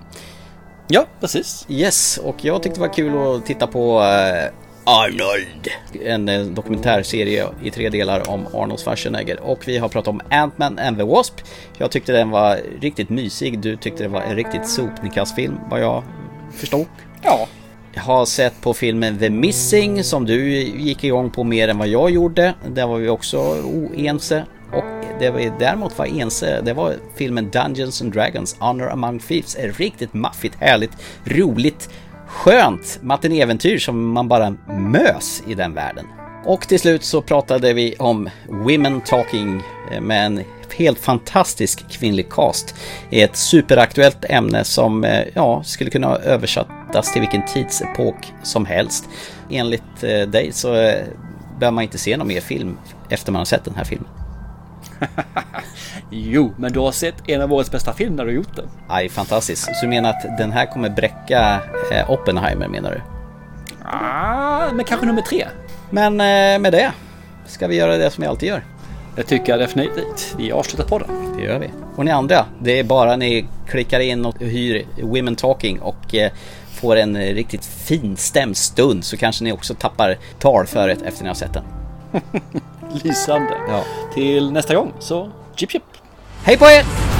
Ja, precis. Yes, och jag tyckte det var kul att titta på uh, Arnold. En dokumentärserie i tre delar om Arnold Schwarzenegger. Och vi har pratat om Ant-Man and the Wasp. Jag tyckte den var riktigt mysig. Du tyckte det var en riktigt sopnedkastfilm vad jag förstod. Ja. Jag har sett på filmen The Missing som du gick igång på mer än vad jag gjorde. Där var vi också oense. Och det vi däremot var ense, det var filmen Dungeons and Dragons Honor Among Thieves. Ett riktigt maffigt, härligt, roligt, skönt matinéäventyr som man bara mös i den världen. Och till slut så pratade vi om Women Talking med en helt fantastisk kvinnlig cast. Ett superaktuellt ämne som eh, ja, skulle kunna översättas till vilken tidsepok som helst. Enligt eh, dig så behöver man inte se någon mer film efter man har sett den här filmen. jo, men du har sett en av årets bästa filmer när du gjort den. Aj, fantastiskt. Så du menar att den här kommer bräcka eh, Oppenheimer menar du? Ah, men kanske nummer tre. Men eh, med det ska vi göra det som vi alltid gör. Det tycker jag definitivt. Vi avslutar på den. Det gör vi. Och ni andra, det är bara ni klickar in och hyr Women Talking och eh, får en riktigt fin stund så kanske ni också tappar talföret efter ni har sett den. Lysande. Ja. Till nästa gång så chip chip. Hej på er!